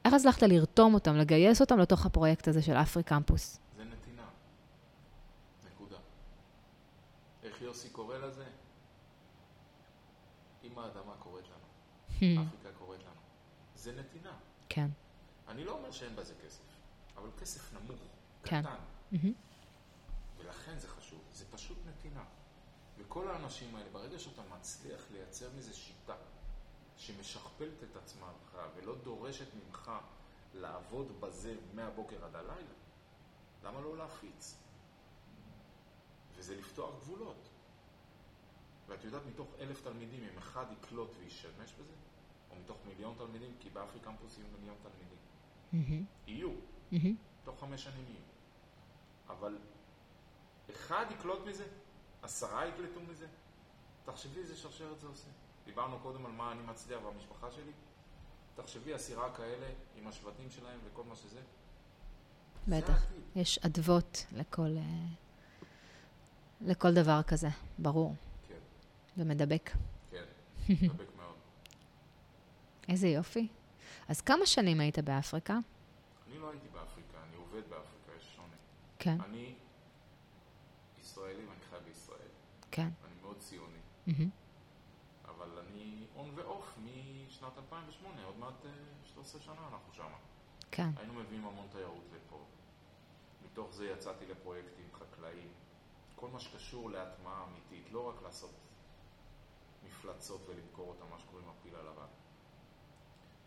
איך הצלחת לרתום אותם, לגייס אותם לתוך הפרויקט הזה של אפריקמפוס? זה נתינה. נקודה. איך יוסי קורא לזה? אם האדמה קוראת לנו, אפריקה קוראת לנו. זה נתינה. כן. אני לא אומר שאין בזה כסף, אבל כסף נמוך, כן. קטן, מהמם. ולכן זה חשוב. זה פשוט נתינה. וכל האנשים האלה, ברגע שאתה מצליח לייצר מזה שיטה שמשכפלת את עצמך ולא דורשת ממך לעבוד בזה מהבוקר עד הלילה, למה לא להפיץ? וזה לפתוח גבולות. ואת יודעת, מתוך אלף תלמידים, אם אחד יקלוט וישתמש בזה, או מתוך מיליון תלמידים, כי באפרי קמפוס יהיו מיליון תלמידים. Mm-hmm. יהיו. Mm-hmm. תוך חמש שנים יהיו. אבל אחד יקלוט מזה, עשרה יקלטו מזה. תחשבי איזה שרשרת זה עושה. דיברנו קודם על מה אני מצליח במשפחה שלי. תחשבי עשירה כאלה עם השבטים שלהם וכל מה שזה. בטח. יש אדוות לכל, אה, לכל דבר כזה, ברור. ומדבק. כן, מדבק מאוד. איזה יופי. אז כמה שנים היית באפריקה? אני לא הייתי באפריקה, אני עובד באפריקה, יש שוני. כן. אני ישראלי ואני חי בישראל. כן. אני מאוד ציוני. Mm-hmm. אבל אני און ואוף משנת 2008, עוד מעט 13 אה, שנה אנחנו שם. כן. היינו מביאים המון תיירות לפה. מתוך זה יצאתי לפרויקטים חקלאיים. כל מה שקשור להטמעה אמיתית, לא רק לעשות מפלצות ולמכור אותם, מה שקוראים הפיל הלבן.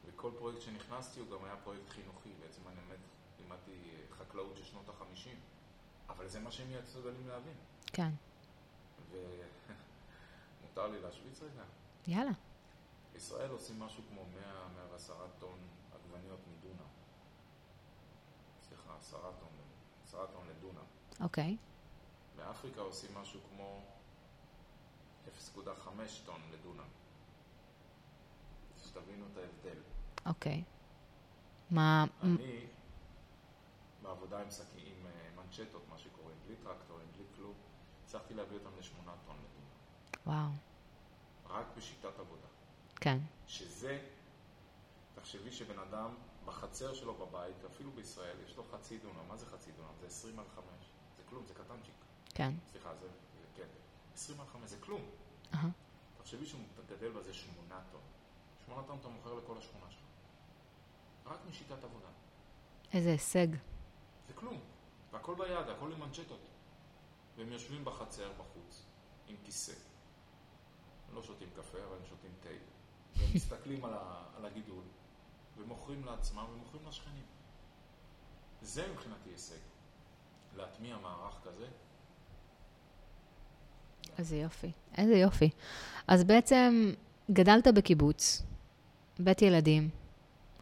וכל פרויקט שנכנסתי הוא גם היה פרויקט חינוכי, בעצם אני באמת לימדתי אה, חקלאות של שנות החמישים, אבל זה מה שהם יצאו גלים להבין. כן. ומותר לי להשוויץ רגע? יאללה. בישראל עושים משהו כמו 100-110 טון עגבניות מדונם. סליחה, 10 טון, 10 טון לדונם. אוקיי. באפריקה עושים משהו כמו 0.5 טון לדונם. שתבינו את ההבדל. אוקיי. מה... אני, בעבודה עם סכין, עם אה, מנצ'טות, מה שקוראים, בלי טרקטורים, בלי כלום, הצלחתי להביא אותם לשמונה טון לדונם. וואו. רק בשיטת עבודה. כן. שזה, תחשבי שבן אדם בחצר שלו בבית, אפילו בישראל, יש לו חצי דונם. מה זה חצי דונם? זה 20 על 5. זה כלום, זה קטנצ'יק. כן. סליחה, זה. 20 על 5 זה כלום. תחשבי שהוא גדל בזה 8 טון. 8 טון אתה מוכר לכל השכונה שלך. רק משיטת עבודה. איזה הישג. זה כלום. והכל ביד, הכל עם מנצ'טות. והם יושבים בחצר בחוץ, עם כיסא. הם לא שותים קפה, אבל הם שותים תה. והם מסתכלים על, ה, על הגידול, ומוכרים לעצמם ומוכרים לשכנים. זה מבחינתי הישג. להטמיע מערך כזה. איזה יופי, איזה יופי. אז בעצם גדלת בקיבוץ, בית ילדים,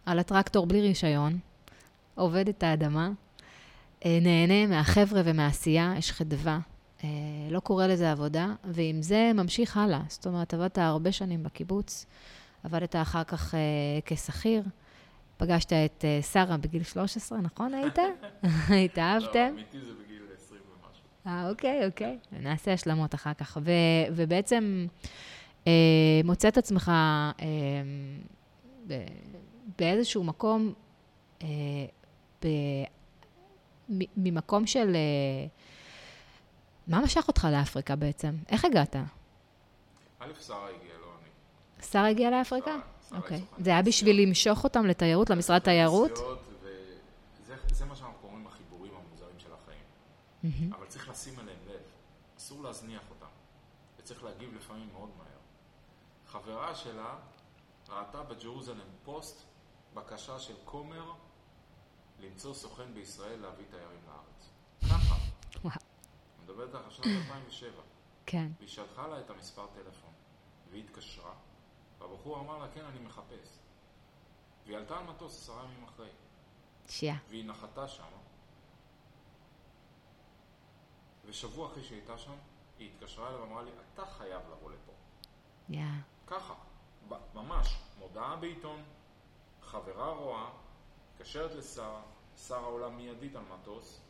על הטרקטור בלי רישיון, עובד את האדמה, אה, נהנה מהחבר'ה ומהעשייה, יש חדווה, אה, לא קורא לזה עבודה, ועם זה ממשיך הלאה. זאת אומרת, עבדת הרבה שנים בקיבוץ, עבדת אחר כך uh, כשכיר, פגשת את שרה בגיל 13, נכון היית? התאהבתם? לא, אמיתי זה בגיל 20 ומשהו. אה, אוקיי, אוקיי. נעשה השלמות אחר כך. ו, ובעצם uh, מוצא את עצמך uh, באיזשהו מקום, uh, ב, ממקום של... Uh, מה משך אותך לאפריקה בעצם? איך הגעת? א', שרה הגיעה, לא אני. שרה הגיעה לאפריקה? אוקיי. זה היה בשביל למשוך אותם לתיירות, למשרד תיירות? זה מה שאנחנו קוראים החיבורים המוזרים של החיים. אבל לשים עליהם לב. אסור להזניח אותם. וצריך להגיב לפעמים מאוד מהר. חברה שלה ראתה בג'רוזלם פוסט בקשה של כומר למצוא סוכן בישראל להביא תיירים לארץ. ככה. וואו. אני מדבר איתך על שנת 2007. כן. והיא שלחה לה את המספר טלפון, והיא התקשרה, והבחור אמר לה, כן, אני מחפש. והיא עלתה על מטוס עשרה ימים אחרי. שיעה. והיא נחתה שם, ושבוע אחרי שהיא הייתה שם, היא התקשרה אליו ואמרה לי, אתה חייב לבוא לפה. יאה. ככה, ממש, מודעה בעיתון, חברה רואה, מתקשרת לשרה, שרה עולה מיידית על מטוס,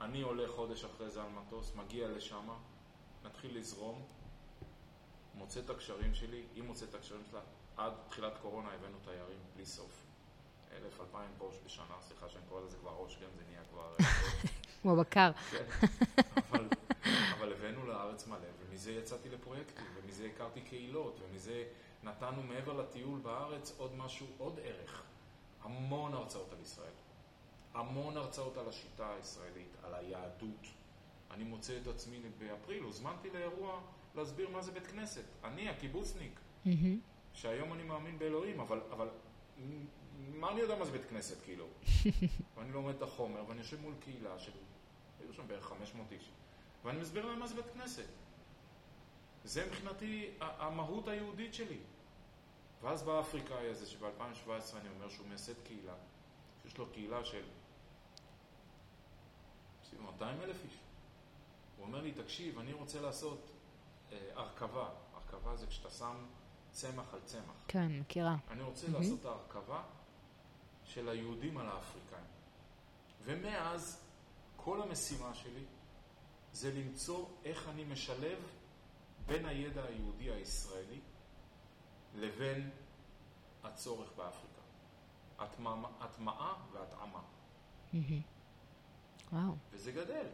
אני עולה חודש אחרי זה על מטוס, מגיע לשם, מתחיל לזרום, מוצא את הקשרים שלי, היא מוצאת את הקשרים שלה, עד תחילת קורונה הבאנו תיירים בלי סוף. אלף, אלפיים ראש בשנה, סליחה שאני קורא לזה כבר ראש, כן, זה נהיה כבר... כמו בקר. כן, אבל, אבל הבאנו לארץ מלא, ומזה יצאתי לפרויקטים, ומזה הכרתי קהילות, ומזה נתנו מעבר לטיול בארץ עוד משהו, עוד ערך. המון הרצאות על ישראל. המון הרצאות על השיטה הישראלית, על היהדות, אני מוצא את עצמי באפריל, הוזמנתי לאירוע להסביר מה זה בית כנסת. אני, הקיבוצניק, mm-hmm. שהיום אני מאמין באלוהים, אבל, אבל מה אני יודע מה זה בית כנסת, כאילו? ואני לומד את החומר, ואני יושב מול קהילה של, היו שם בערך 500 איש, ואני מסביר להם מה זה בית כנסת. זה מבחינתי המהות היהודית שלי. ואז בא האפריקאי הזה, שב-2017 אני אומר שהוא מייסד קהילה, שיש לו קהילה של 200 אלף איש. הוא אומר לי, תקשיב, אני רוצה לעשות אה, הרכבה. הרכבה זה כשאתה שם צמח על צמח. כן, מכירה. אני רוצה mm-hmm. לעשות הרכבה של היהודים על האפריקאים. ומאז, כל המשימה שלי זה למצוא איך אני משלב בין הידע היהודי הישראלי לבין הצורך באפריקה. הטמעה והטעמה. וואו. וזה גדל.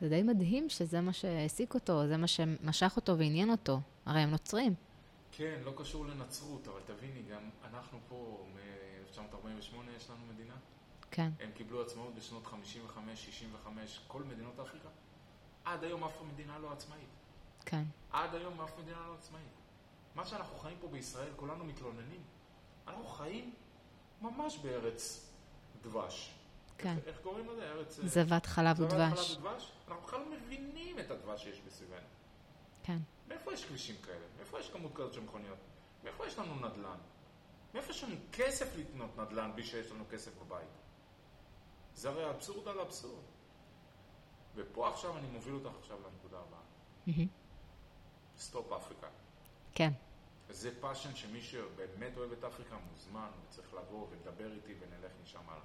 זה די מדהים שזה מה שהעסיק אותו, זה מה שמשך אותו ועניין אותו. הרי הם נוצרים. כן, לא קשור לנצרות, אבל תביני, גם אנחנו פה, מ-1948 יש לנו מדינה. כן. הם קיבלו עצמאות בשנות 55-65, כל מדינות אפריקה. עד היום אף מדינה לא עצמאית. כן. עד היום אף מדינה לא עצמאית. מה שאנחנו חיים פה בישראל, כולנו מתלוננים. אנחנו חיים ממש בארץ דבש. כן. איך, איך קוראים לזה? ארץ... אה, זבת חלב ודבש. זבת חלב ודבש? אנחנו בכלל מבינים את הדבש שיש בסביבנו. כן. מאיפה יש כבישים כאלה? מאיפה יש כמות כזאת של מכוניות? מאיפה יש לנו נדל"ן? מאיפה יש לנו כסף לקנות נדל"ן בלי שיש לנו כסף בבית? זה הרי אבסורד על אבסורד. ופה עכשיו אני מוביל אותך עכשיו לנקודה הבאה. stop אפריקה. כן. זה passion שמי שבאמת אוהב את אפריקה מוזמן, וצריך לבוא ולדבר איתי ונלך משם הלאה.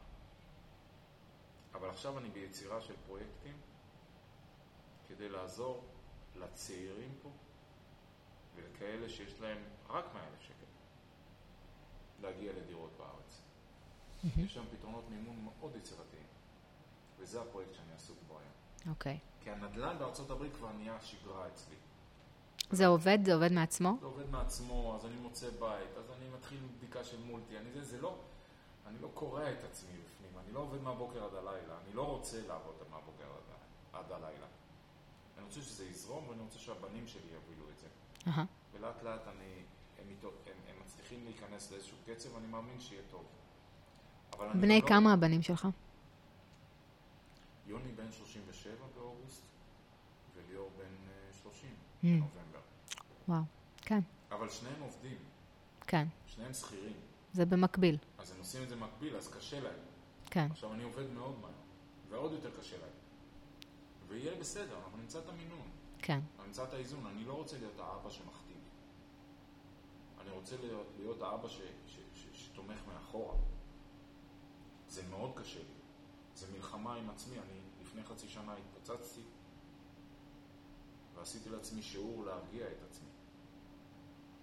אבל עכשיו אני ביצירה של פרויקטים כדי לעזור לצעירים פה ולכאלה שיש להם רק 100 אלף שקל להגיע לדירות בארץ. Mm-hmm. יש שם פתרונות מימון מאוד יצירתיים, וזה הפרויקט שאני עסוק בו היום. אוקיי. Okay. כי הנדל"ן בארצות הברית כבר נהיה שגרה אצלי. זה עובד? זה עובד מעצמו? זה עובד מעצמו, אז אני מוצא בית, אז אני מתחיל בדיקה של מולטי, אני זה, זה לא, אני לא קורע את עצמי בפנים, אני לא עובד מהבוקר עד הלילה, אני לא רוצה לעבוד מהבוקר עד, עד הלילה. אני רוצה שזה יזרום ואני רוצה שהבנים שלי יובילו את זה. Uh-huh. ולאט לאט אני, הם, הם, הם, מצליחים להיכנס לאיזשהו קצב, ואני מאמין שיהיה טוב. בני לא... כמה הבנים שלך? יוני בן 37 באוגוסט, וליאור בן 30 אה, mm. בנובמבר. וואו, כן. אבל שניהם עובדים. כן. שניהם שכירים. זה במקביל. אז הם עושים את זה במקביל, אז קשה להם. כן. עכשיו אני עובד מאוד מהר, ועוד יותר קשה להם. ויהיה בסדר, אנחנו נמצא את המינון. כן. אנחנו נמצא את האיזון. אני לא רוצה להיות האבא שמכתיב. אני רוצה להיות, להיות האבא ש, ש, ש, שתומך מאחורה. זה מאוד קשה לי. זה מלחמה עם עצמי. אני לפני חצי שנה התפוצצתי, ועשיתי לעצמי שיעור להרגיע את עצמי.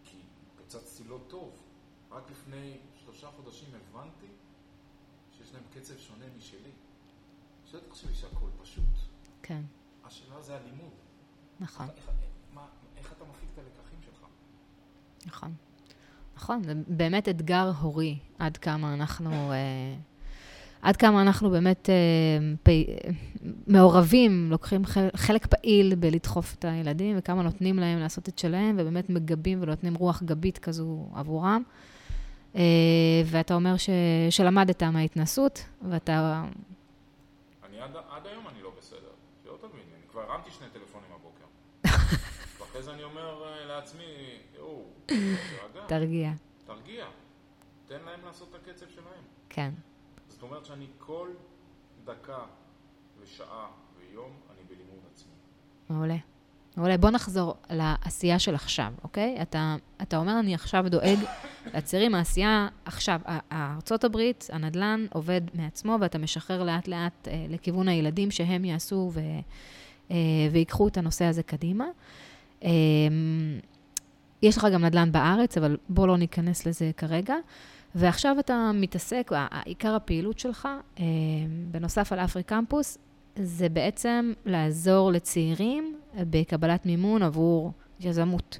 כי התפוצצתי לא טוב. רק לפני שלושה חודשים הבנתי שיש להם קצב שונה משלי. שלא תחשבי שהכל פשוט. כן. השאלה זה הלימוד. נכון. איך, מה, איך אתה מפיק את הלקחים שלך? נכון. נכון, זה באמת אתגר הורי, עד כמה אנחנו, אה, עד כמה אנחנו באמת אה, פי, מעורבים, לוקחים חלק, פעיל בלדחוף את הילדים, וכמה נותנים להם לעשות את שלהם, ובאמת מגבים ונותנים רוח גבית כזו עבורם. אה, ואתה אומר ש, שלמדת מההתנסות, ואתה אחרי זה אני אומר אה, לעצמי, יואו, תרגע. תרגיע. תרגיע. תן להם לעשות את הקצב שלהם. כן. זאת אומרת שאני כל דקה ושעה ויום אני בלימוד עצמי. מעולה. מעולה. בוא נחזור לעשייה של עכשיו, אוקיי? אתה, אתה אומר, אני עכשיו דואג לצעירים, העשייה עכשיו, ארצות הברית, הנדל"ן עובד מעצמו, ואתה משחרר לאט-לאט אה, לכיוון הילדים שהם יעשו ו, אה, ויקחו את הנושא הזה קדימה. אמ, יש לך גם נדל"ן בארץ, אבל בוא לא ניכנס לזה כרגע. ועכשיו אתה מתעסק, עיקר הפעילות שלך, אמ, בנוסף על אפרי קמפוס, זה בעצם לעזור לצעירים בקבלת מימון עבור יזמות.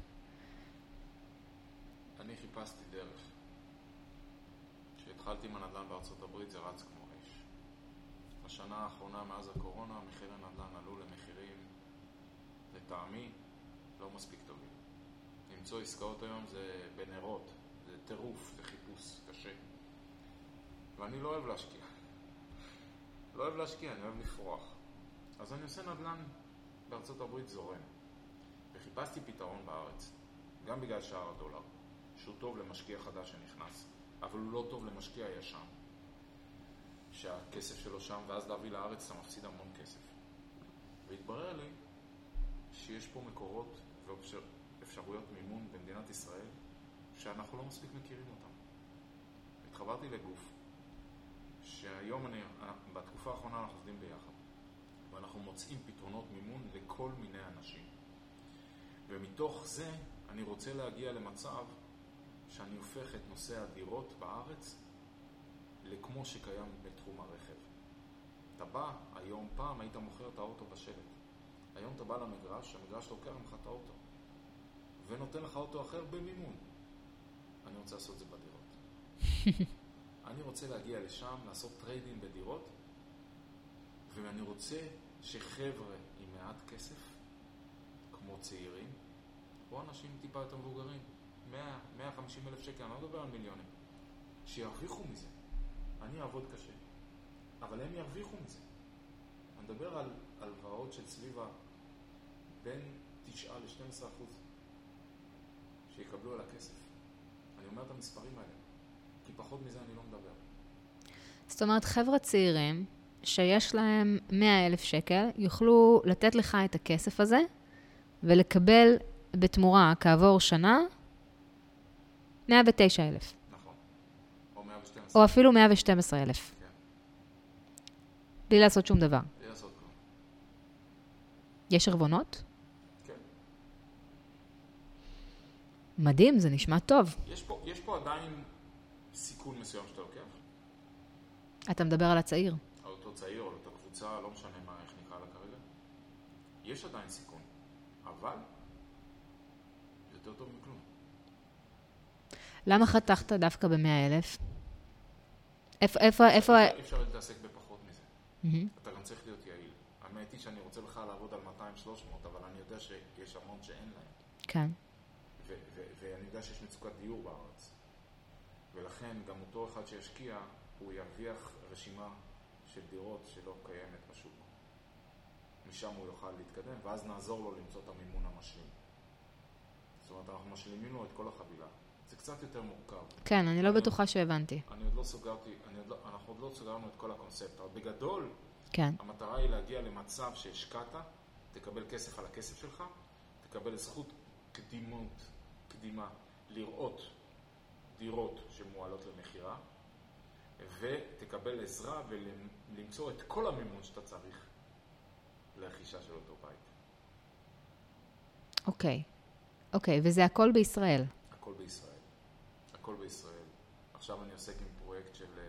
אני חיפשתי דרך. כשהתחלתי עם הנדל"ן בארצות הברית זה רץ כמו אש. השנה האחרונה מאז הקורונה, מחירי נדל"ן עלו למחירים, לטעמי, לא מספיק טובים. למצוא עסקאות היום זה בנרות, זה טירוף, זה חיפוש קשה. ואני לא אוהב להשקיע. לא אוהב להשקיע, אני אוהב לפרוח. אז אני עושה נדל"ן בארצות הברית זורם. וחיפשתי פתרון בארץ, גם בגלל שער הדולר, שהוא טוב למשקיע חדש שנכנס, אבל הוא לא טוב למשקיע ישן, שהכסף שלו שם, ואז להביא לארץ אתה מפסיד המון כסף. והתברר לי שיש פה מקורות ואפשרויות מימון במדינת ישראל שאנחנו לא מספיק מכירים אותם. התחברתי לגוף שהיום אני, בתקופה האחרונה אנחנו עובדים ביחד ואנחנו מוצאים פתרונות מימון לכל מיני אנשים. ומתוך זה אני רוצה להגיע למצב שאני הופך את נושא הדירות בארץ לכמו שקיים בתחום הרכב. אתה בא, היום פעם היית מוכר את האוטו בשלט. היום אתה בא למגרש, המגרש לוקח ממך את האוטו ונותן לך אוטו אחר במימון. אני רוצה לעשות את זה בדירות. אני רוצה להגיע לשם, לעשות trading בדירות, ואני רוצה שחבר'ה עם מעט כסף, כמו צעירים, או אנשים טיפה יותר מבוגרים, 100, 150 אלף שקל, אני לא מדבר על מיליונים, שירוויחו מזה. אני אעבוד קשה, אבל הם ירוויחו מזה. אני מדבר על הלוואות של סביבה בין 9 ל-12 אחוז שיקבלו על הכסף. אני אומר את המספרים האלה, כי פחות מזה אני לא מדבר. זאת אומרת, חבר'ה צעירים שיש להם 100 אלף שקל, יוכלו לתת לך את הכסף הזה ולקבל בתמורה כעבור שנה 109 אלף. נכון. או 112. או אפילו 112 אלף. כן, בלי לעשות שום דבר. בלי לעשות כלום. יש ערבונות? כן. מדהים, זה נשמע טוב. יש פה, יש פה עדיין סיכון מסוים שאתה לוקח. אתה מדבר על הצעיר. על אותו צעיר או על אותה קבוצה, לא משנה מה, איך נקרא לה כרגע. יש עדיין סיכון, אבל יותר טוב מכלום. למה חתכת דווקא ב-100 אלף? איפה, איפה, איפה... אי אפשר להתעסק בפחות מזה. אתה גם צריך להיות יעיל. האמת היא שאני רוצה בכלל לעבוד על 200-300, אבל אני יודע שיש המון שאין להם. כן. יודע שיש מצוקת דיור בארץ. ולכן גם אותו אחד שישקיע, הוא ירוויח רשימה של דירות שלא קיימת בשוק. משם הוא יוכל להתקדם, ואז נעזור לו למצוא את המימון המשלים. זאת אומרת, אנחנו משלימים לו את כל החבילה. זה קצת יותר מורכב. כן, אני לא בטוחה שהבנתי. אני עוד לא סוגרתי, אני עוד לא, אנחנו עוד לא סגרנו את כל הקונספט, אבל בגדול, כן. המטרה היא להגיע למצב שהשקעת, תקבל כסף על הכסף שלך, תקבל זכות קדימות, קדימה, לראות דירות שמועלות למכירה, ותקבל עזרה ולמצוא את כל המימון שאתה צריך לרכישה של אותו בית. אוקיי. אוקיי, וזה הכל בישראל. הכל בישראל. הכל בישראל. עכשיו אני עוסק עם פרויקט של,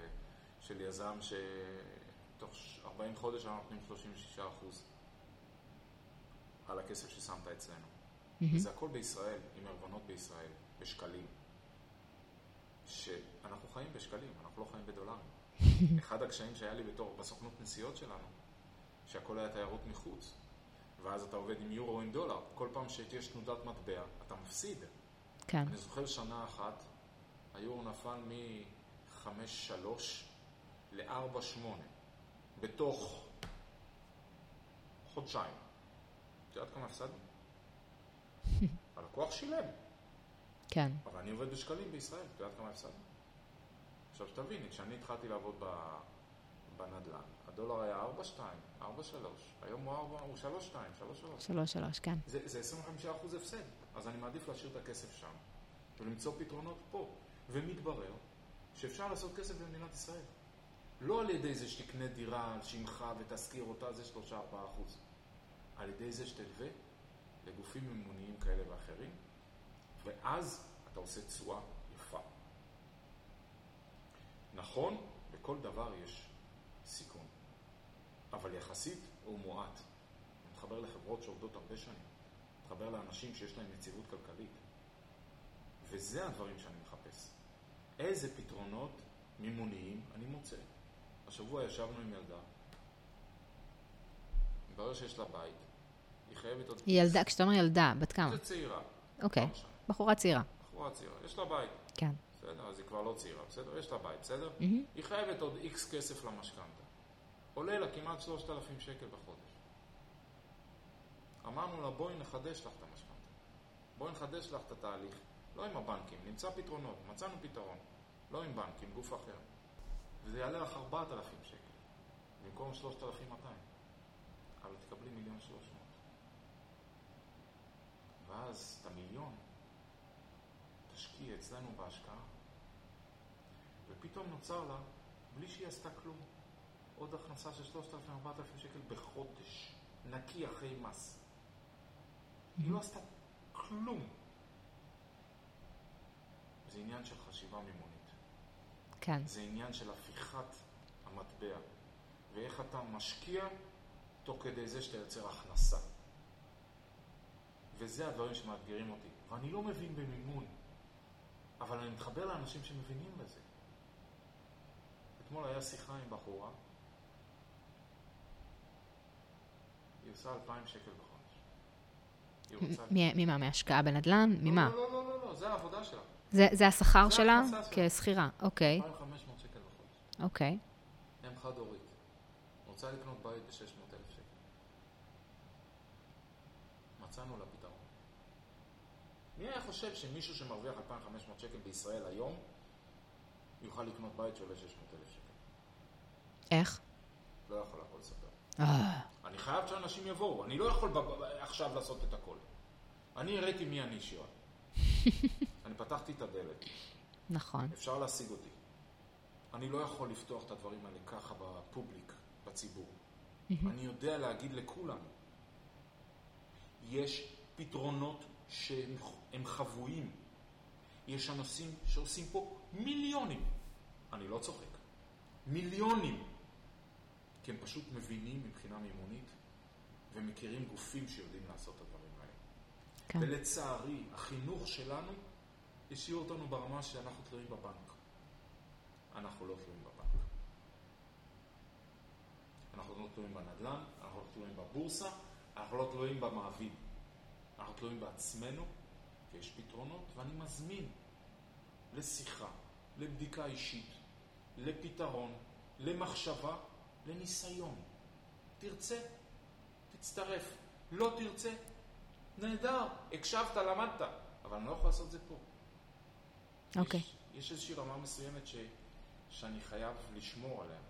של יזם שתוך 40 חודש אנחנו נותנים 36 אחוז על הכסף ששמת אצלנו. מהמם. וזה הכל בישראל, עם ערבונות בישראל, בשקלים. שאנחנו חיים בשקלים, אנחנו לא חיים בדולרים. אחד הקשיים שהיה לי בתור, בסוכנות נסיעות שלנו, שהכל היה תיירות מחוץ. ואז אתה עובד עם יורו או עם דולר. כל פעם שיש תנודת מטבע, אתה מפסיד. כן. אני זוכר שנה אחת, היורו נפל מ-5-3 ל-4-8 בתוך חודשיים. את יודעת כמה הפסדנו? הלקוח שילם, כן. אבל אני עובד בשקלים בישראל, את יודעת כמה הפסדנו? עכשיו שתביני, כשאני התחלתי לעבוד ב- בנדל"ן, הדולר היה 4-2, 4-3, היום הוא 4, הוא 3-2, 3-3. שלוש, שלוש, כן. זה, זה 25% הפסד, אז אני מעדיף להשאיר את הכסף שם ולמצוא פתרונות פה. ומתברר שאפשר לעשות כסף במדינת ישראל. לא על ידי זה שתקנה דירה על שמך ותשכיר אותה, זה 3-4%. על ידי זה שתלווה לגופים מימוניים כאלה ואחרים, ואז אתה עושה תשואה יפה. נכון, בכל דבר יש סיכון, אבל יחסית הוא מועט. אני מתחבר לחברות שעובדות הרבה שנים, מתחבר לאנשים שיש להם יציבות כלכלית, וזה הדברים שאני מחפש. איזה פתרונות מימוניים אני מוצא. השבוע ישבנו עם ילדה מתברר שיש לה בית, היא חייבת עוד... היא ילדה, כשאתה אומר ילדה, בת כמה? זה צעירה. אוקיי. בחורה צעירה. בחורה צעירה, יש לה בית. כן. בסדר, אז היא כבר לא צעירה, בסדר? יש לה בית, בסדר? היא חייבת עוד איקס כסף למשכנתה. עולה לה כמעט 3,000 שקל בחודש. אמרנו לה, בואי נחדש לך את המשכנתה. בואי נחדש לך את התהליך. לא עם הבנקים, נמצא פתרונות, מצאנו פתרון. לא עם בנקים, גוף אחר. וזה יעלה לך 4,000 שקל, במקום 3,200. אבל תקבלי מיליון 300. ואז את המיליון תשקיעי אצלנו בהשקעה. ופתאום נוצר לה, בלי שהיא עשתה כלום, עוד הכנסה של 3,000-4,000 שקל בחודש, נקי אחרי מס. היא לא עשתה כלום. זה עניין של חשיבה מימונית. כן. זה עניין של הפיכת המטבע, ואיך אתה משקיע תוך כדי זה שאתה יוצר הכנסה. וזה הדברים שמאתגרים אותי. ואני לא מבין במימון, אבל אני מתחבר לאנשים שמבינים בזה. אתמול היה שיחה עם בחורה, היא עושה 2,000 שקל בחודש. ממה? מהשקעה בנדל"ן? ממה? לא, לא, לא, לא, לא, זה העבודה שלה. זה השכר שלה. כשכירה. אוקיי, 2,500 שקל בחודש. אוקיי. אם חד הורית. רוצה לקנות בית ב-600,000 שקל. מצאנו לה. מי היה חושב שמישהו שמרוויח 2,500 שקל בישראל היום יוכל לקנות בית שעולה 600,000 שקל? איך? לא יכול הכל לספר. אה, אני חייב שאנשים יבואו, אני לא יכול עכשיו לעשות את הכל. אני הראיתי מי אני שירה. אני פתחתי את הדלת, נכון. אפשר להשיג אותי. אני לא יכול לפתוח את הדברים האלה ככה בפובליק, בציבור. אני יודע להגיד לכולם, יש פתרונות שהם הם חבויים. יש אנשים שעושים פה מיליונים. אני לא צוחק. מיליונים. כי הם פשוט מבינים מבחינה מימונית ומכירים גופים שיודעים לעשות את הדברים האלה. כן. ולצערי, החינוך שלנו השאיר אותנו ברמה שאנחנו תלויים בבנק. אנחנו לא תלויים בבנק. אנחנו לא תלויים בנדל"ן, אנחנו לא תלויים בבורסה, אנחנו לא תלויים במעביד. אנחנו תלויים בעצמנו, ויש פתרונות, ואני מזמין לשיחה, לבדיקה אישית, לפתרון, למחשבה, לניסיון. תרצה, תצטרף. לא תרצה, נהדר, הקשבת, למדת, אבל אני לא יכול לעשות את זה פה. אוקיי. יש, יש איזושהי רמה מסוימת ש, שאני חייב לשמור עליה.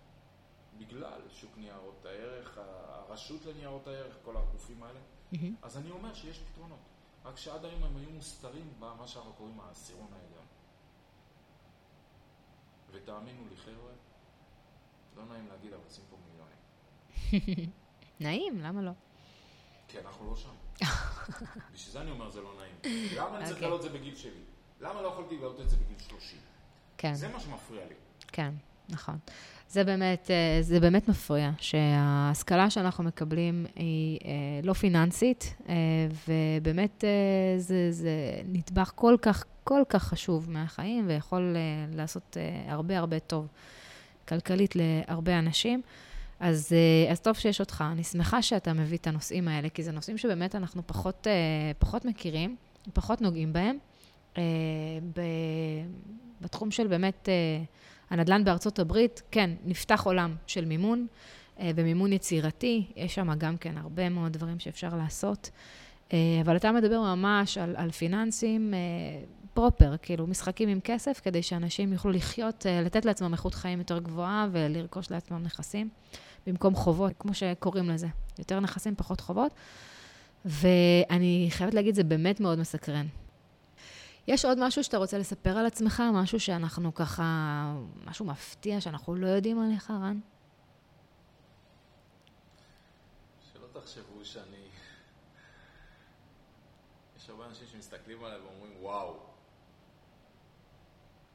בגלל שוק ניירות הערך, הרשות לניירות הערך, כל הגופים האלה. מהמם. אז אני אומר שיש פתרונות. רק שעד היום הם היו מוסתרים במה שאנחנו קוראים העשירון העליון. ותאמינו לי, חבר'ה, לא נעים להגיד, אבל עושים פה מיליונים. נעים, למה לא? כי אנחנו לא שם. בשביל זה אני אומר זה לא נעים. למה אני צריך אוקיי. להעלות את זה בגיל שלי? למה לא יכולתי להעלות את זה בגיל 30? כן. זה מה שמפריע לי. כן, נכון. זה באמת, אה, זה באמת מפריע, שההשכלה שאנחנו מקבלים היא אה, לא פיננסית, אה, ובאמת זה, זה נדבך כל כך, כל כך חשוב מהחיים, ויכול לעשות הרבה הרבה טוב כלכלית להרבה אנשים. אז, אז טוב שיש אותך. אני שמחה שאתה מביא את הנושאים האלה, כי זה נושאים שבאמת אנחנו פחות, פחות מכירים, פחות נוגעים בהם. בתחום של באמת הנדל"ן בארצות הברית, כן, נפתח עולם של מימון, אה, ומימון יצירתי, יש שם גם כן הרבה מאוד דברים שאפשר לעשות. אה, אבל אתה מדבר ממש על, על פיננסים אה, פרופר, כאילו משחקים עם כסף, כדי שאנשים יוכלו לחיות, אה, לתת לעצמם איכות חיים יותר גבוהה ולרכוש לעצמם נכסים, במקום חובות, כמו שקוראים לזה. יותר נכסים, פחות חובות. ואני חייבת להגיד, זה באמת מאוד מסקרן. יש עוד משהו שאתה רוצה לספר על עצמך? משהו שאנחנו ככה, משהו מפתיע שאנחנו לא יודעים עליך, רן? שלא תחשבו שאני... יש הרבה אנשים שמסתכלים עליי ואומרים וואו.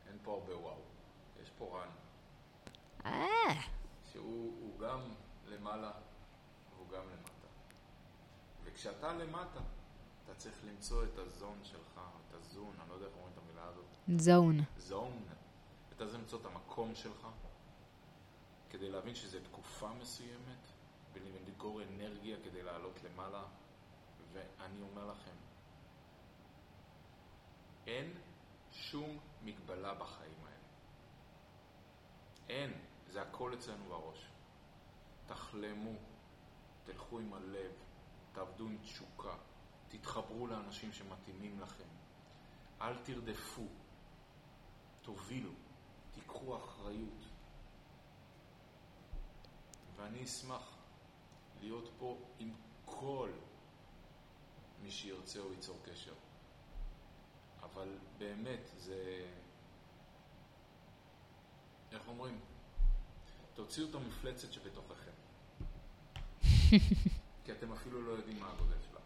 אין פה הרבה וואו. יש פה רן, אה, שהוא הוא גם למעלה והוא גם למטה. וכשאתה למטה, אתה צריך למצוא את הזון שלך, את הזון, אני לא יודע איך אומרים את המילה הזאת. זון. זון. אתה צריך למצוא את המקום שלך, כדי להבין שזו תקופה מסוימת, ולגור אנרגיה כדי לעלות למעלה, ואני אומר לכם, אין שום מגבלה בחיים האלה. אין, זה הכל אצלנו בראש. תחלמו, תלכו עם הלב, תעבדו עם תשוקה, תתחברו לאנשים שמתאימים לכם. אל תרדפו, תובילו, תיקחו אחריות. ואני אשמח להיות פה עם כל מי שירצה או ייצור קשר. אבל באמת, זה... איך אומרים? תוציאו את המפלצת שבתוככם. כי אתם אפילו לא יודעים מה הגודל שלה.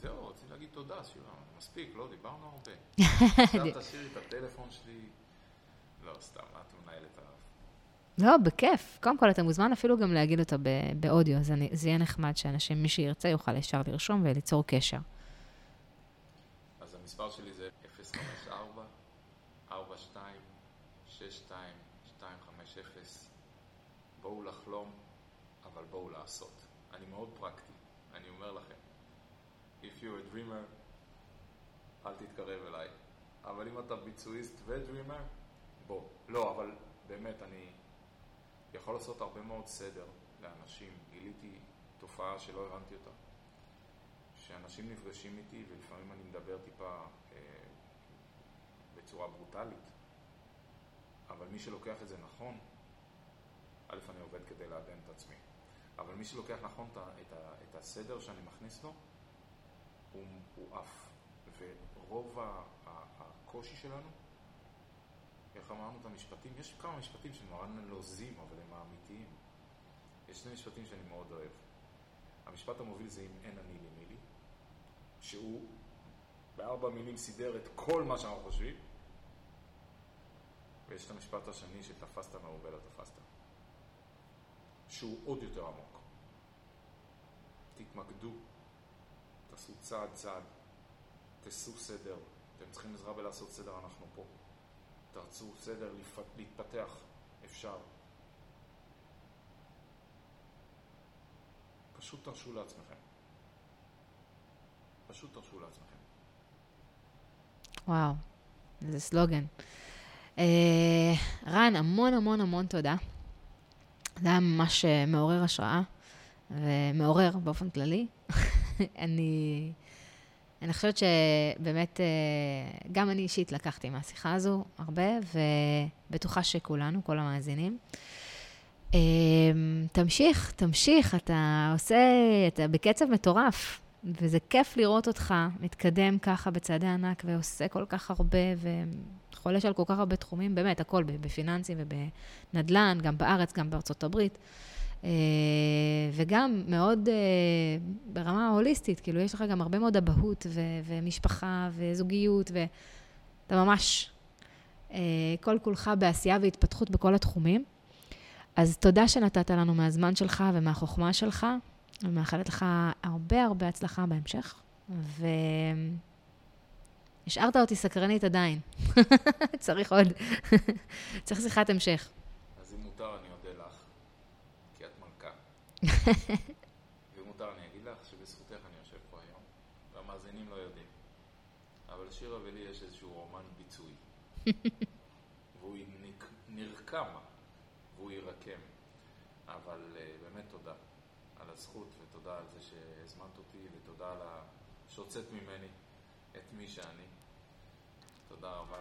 וזהו, רציתי להגיד תודה, שירה. מספיק, לא, דיברנו הרבה. עכשיו תשאירי את הטלפון שלי. לא, סתם, את מנהלת עליו. לא, בכיף. קודם כל, אתה מוזמן אפילו גם להגיד אותו באודיו, אז אני, זה יהיה נחמד שאנשים, מי שירצה, יוכל ישר לרשום וליצור קשר. אז המספר שלי זה 054 42 62 250 בואו לחלום, אבל בואו לעשות. אני מאוד פרקטי, אני אומר לכם. If you're a dreamer, אל תתקרב אליי. אבל אם אתה ביצועיסט ודרימר, בוא. לא, אבל באמת, אני יכול לעשות הרבה מאוד סדר לאנשים. גיליתי תופעה שלא הבנתי אותה. שאנשים נפגשים איתי ולפעמים אני מדבר טיפה אה, בצורה ברוטלית, אבל מי שלוקח את זה נכון, א', אני עובד כדי לעדן את עצמי, אבל מי שלוקח נכון את, את, את הסדר שאני מכניס לו, הוא, הוא עף. ורוב הקושי שלנו, איך אמרנו את המשפטים? יש כמה משפטים שנורא נלוזים, אבל הם האמיתיים. יש שני משפטים שאני מאוד אוהב. המשפט המוביל זה אם אין אני לי מי לי, שהוא בארבע מילים סידר את כל מה שאנחנו חושבים, ויש את המשפט השני שתפסת מרובה לא תפסת, שהוא עוד יותר עמוק. תתמקדו, תעשו צעד צעד, תעשו סדר, אתם צריכים עזרה בלעשות סדר, אנחנו פה. תרצו סדר, להתפתח, אפשר. פשוט תרשו לעצמכם. פשוט תרשו לעצמכם. וואו, איזה סלוגן. אה, רן, המון המון המון תודה. זה היה ממש אה, מעורר השראה, ומעורר באופן כללי. אני, אני חושבת שבאמת, אה, גם אני אישית לקחתי מהשיחה הזו הרבה, ובטוחה שכולנו, כל המאזינים. תמשיך, תמשיך, אתה עושה, אתה בקצב מטורף. וזה כיף לראות אותך מתקדם ככה בצעדי ענק ועושה כל כך הרבה וחולש על כל כך הרבה תחומים, באמת, הכל, בפיננסים ובנדל"ן, גם בארץ, גם בארצות הברית. אה, וגם מאוד אה, ברמה הוליסטית, כאילו, יש לך גם הרבה מאוד אבהות ו- ומשפחה וזוגיות, ואתה ממש אה, כל כולך בעשייה והתפתחות בכל התחומים. אז תודה שנתת לנו מהזמן שלך ומהחוכמה שלך. אני מאחלת לך הרבה הרבה הצלחה בהמשך, והשארת אותי סקרנית עדיין. צריך עוד, צריך שיחת המשך. אז אם מותר, אני אודה לך, כי את מלכה. ואם מותר, אני אגיד לך שבזכותך אני יושב פה היום, והמאזינים לא יודעים. אבל לשירה ולי יש איזשהו רומן ביצועי. והוא נרקם, והוא יירקם. אבל uh, באמת תודה. על הזכות ותודה על זה שהזמנת אותי ותודה על ה... שהוצאת ממני את מי שאני. תודה רבה.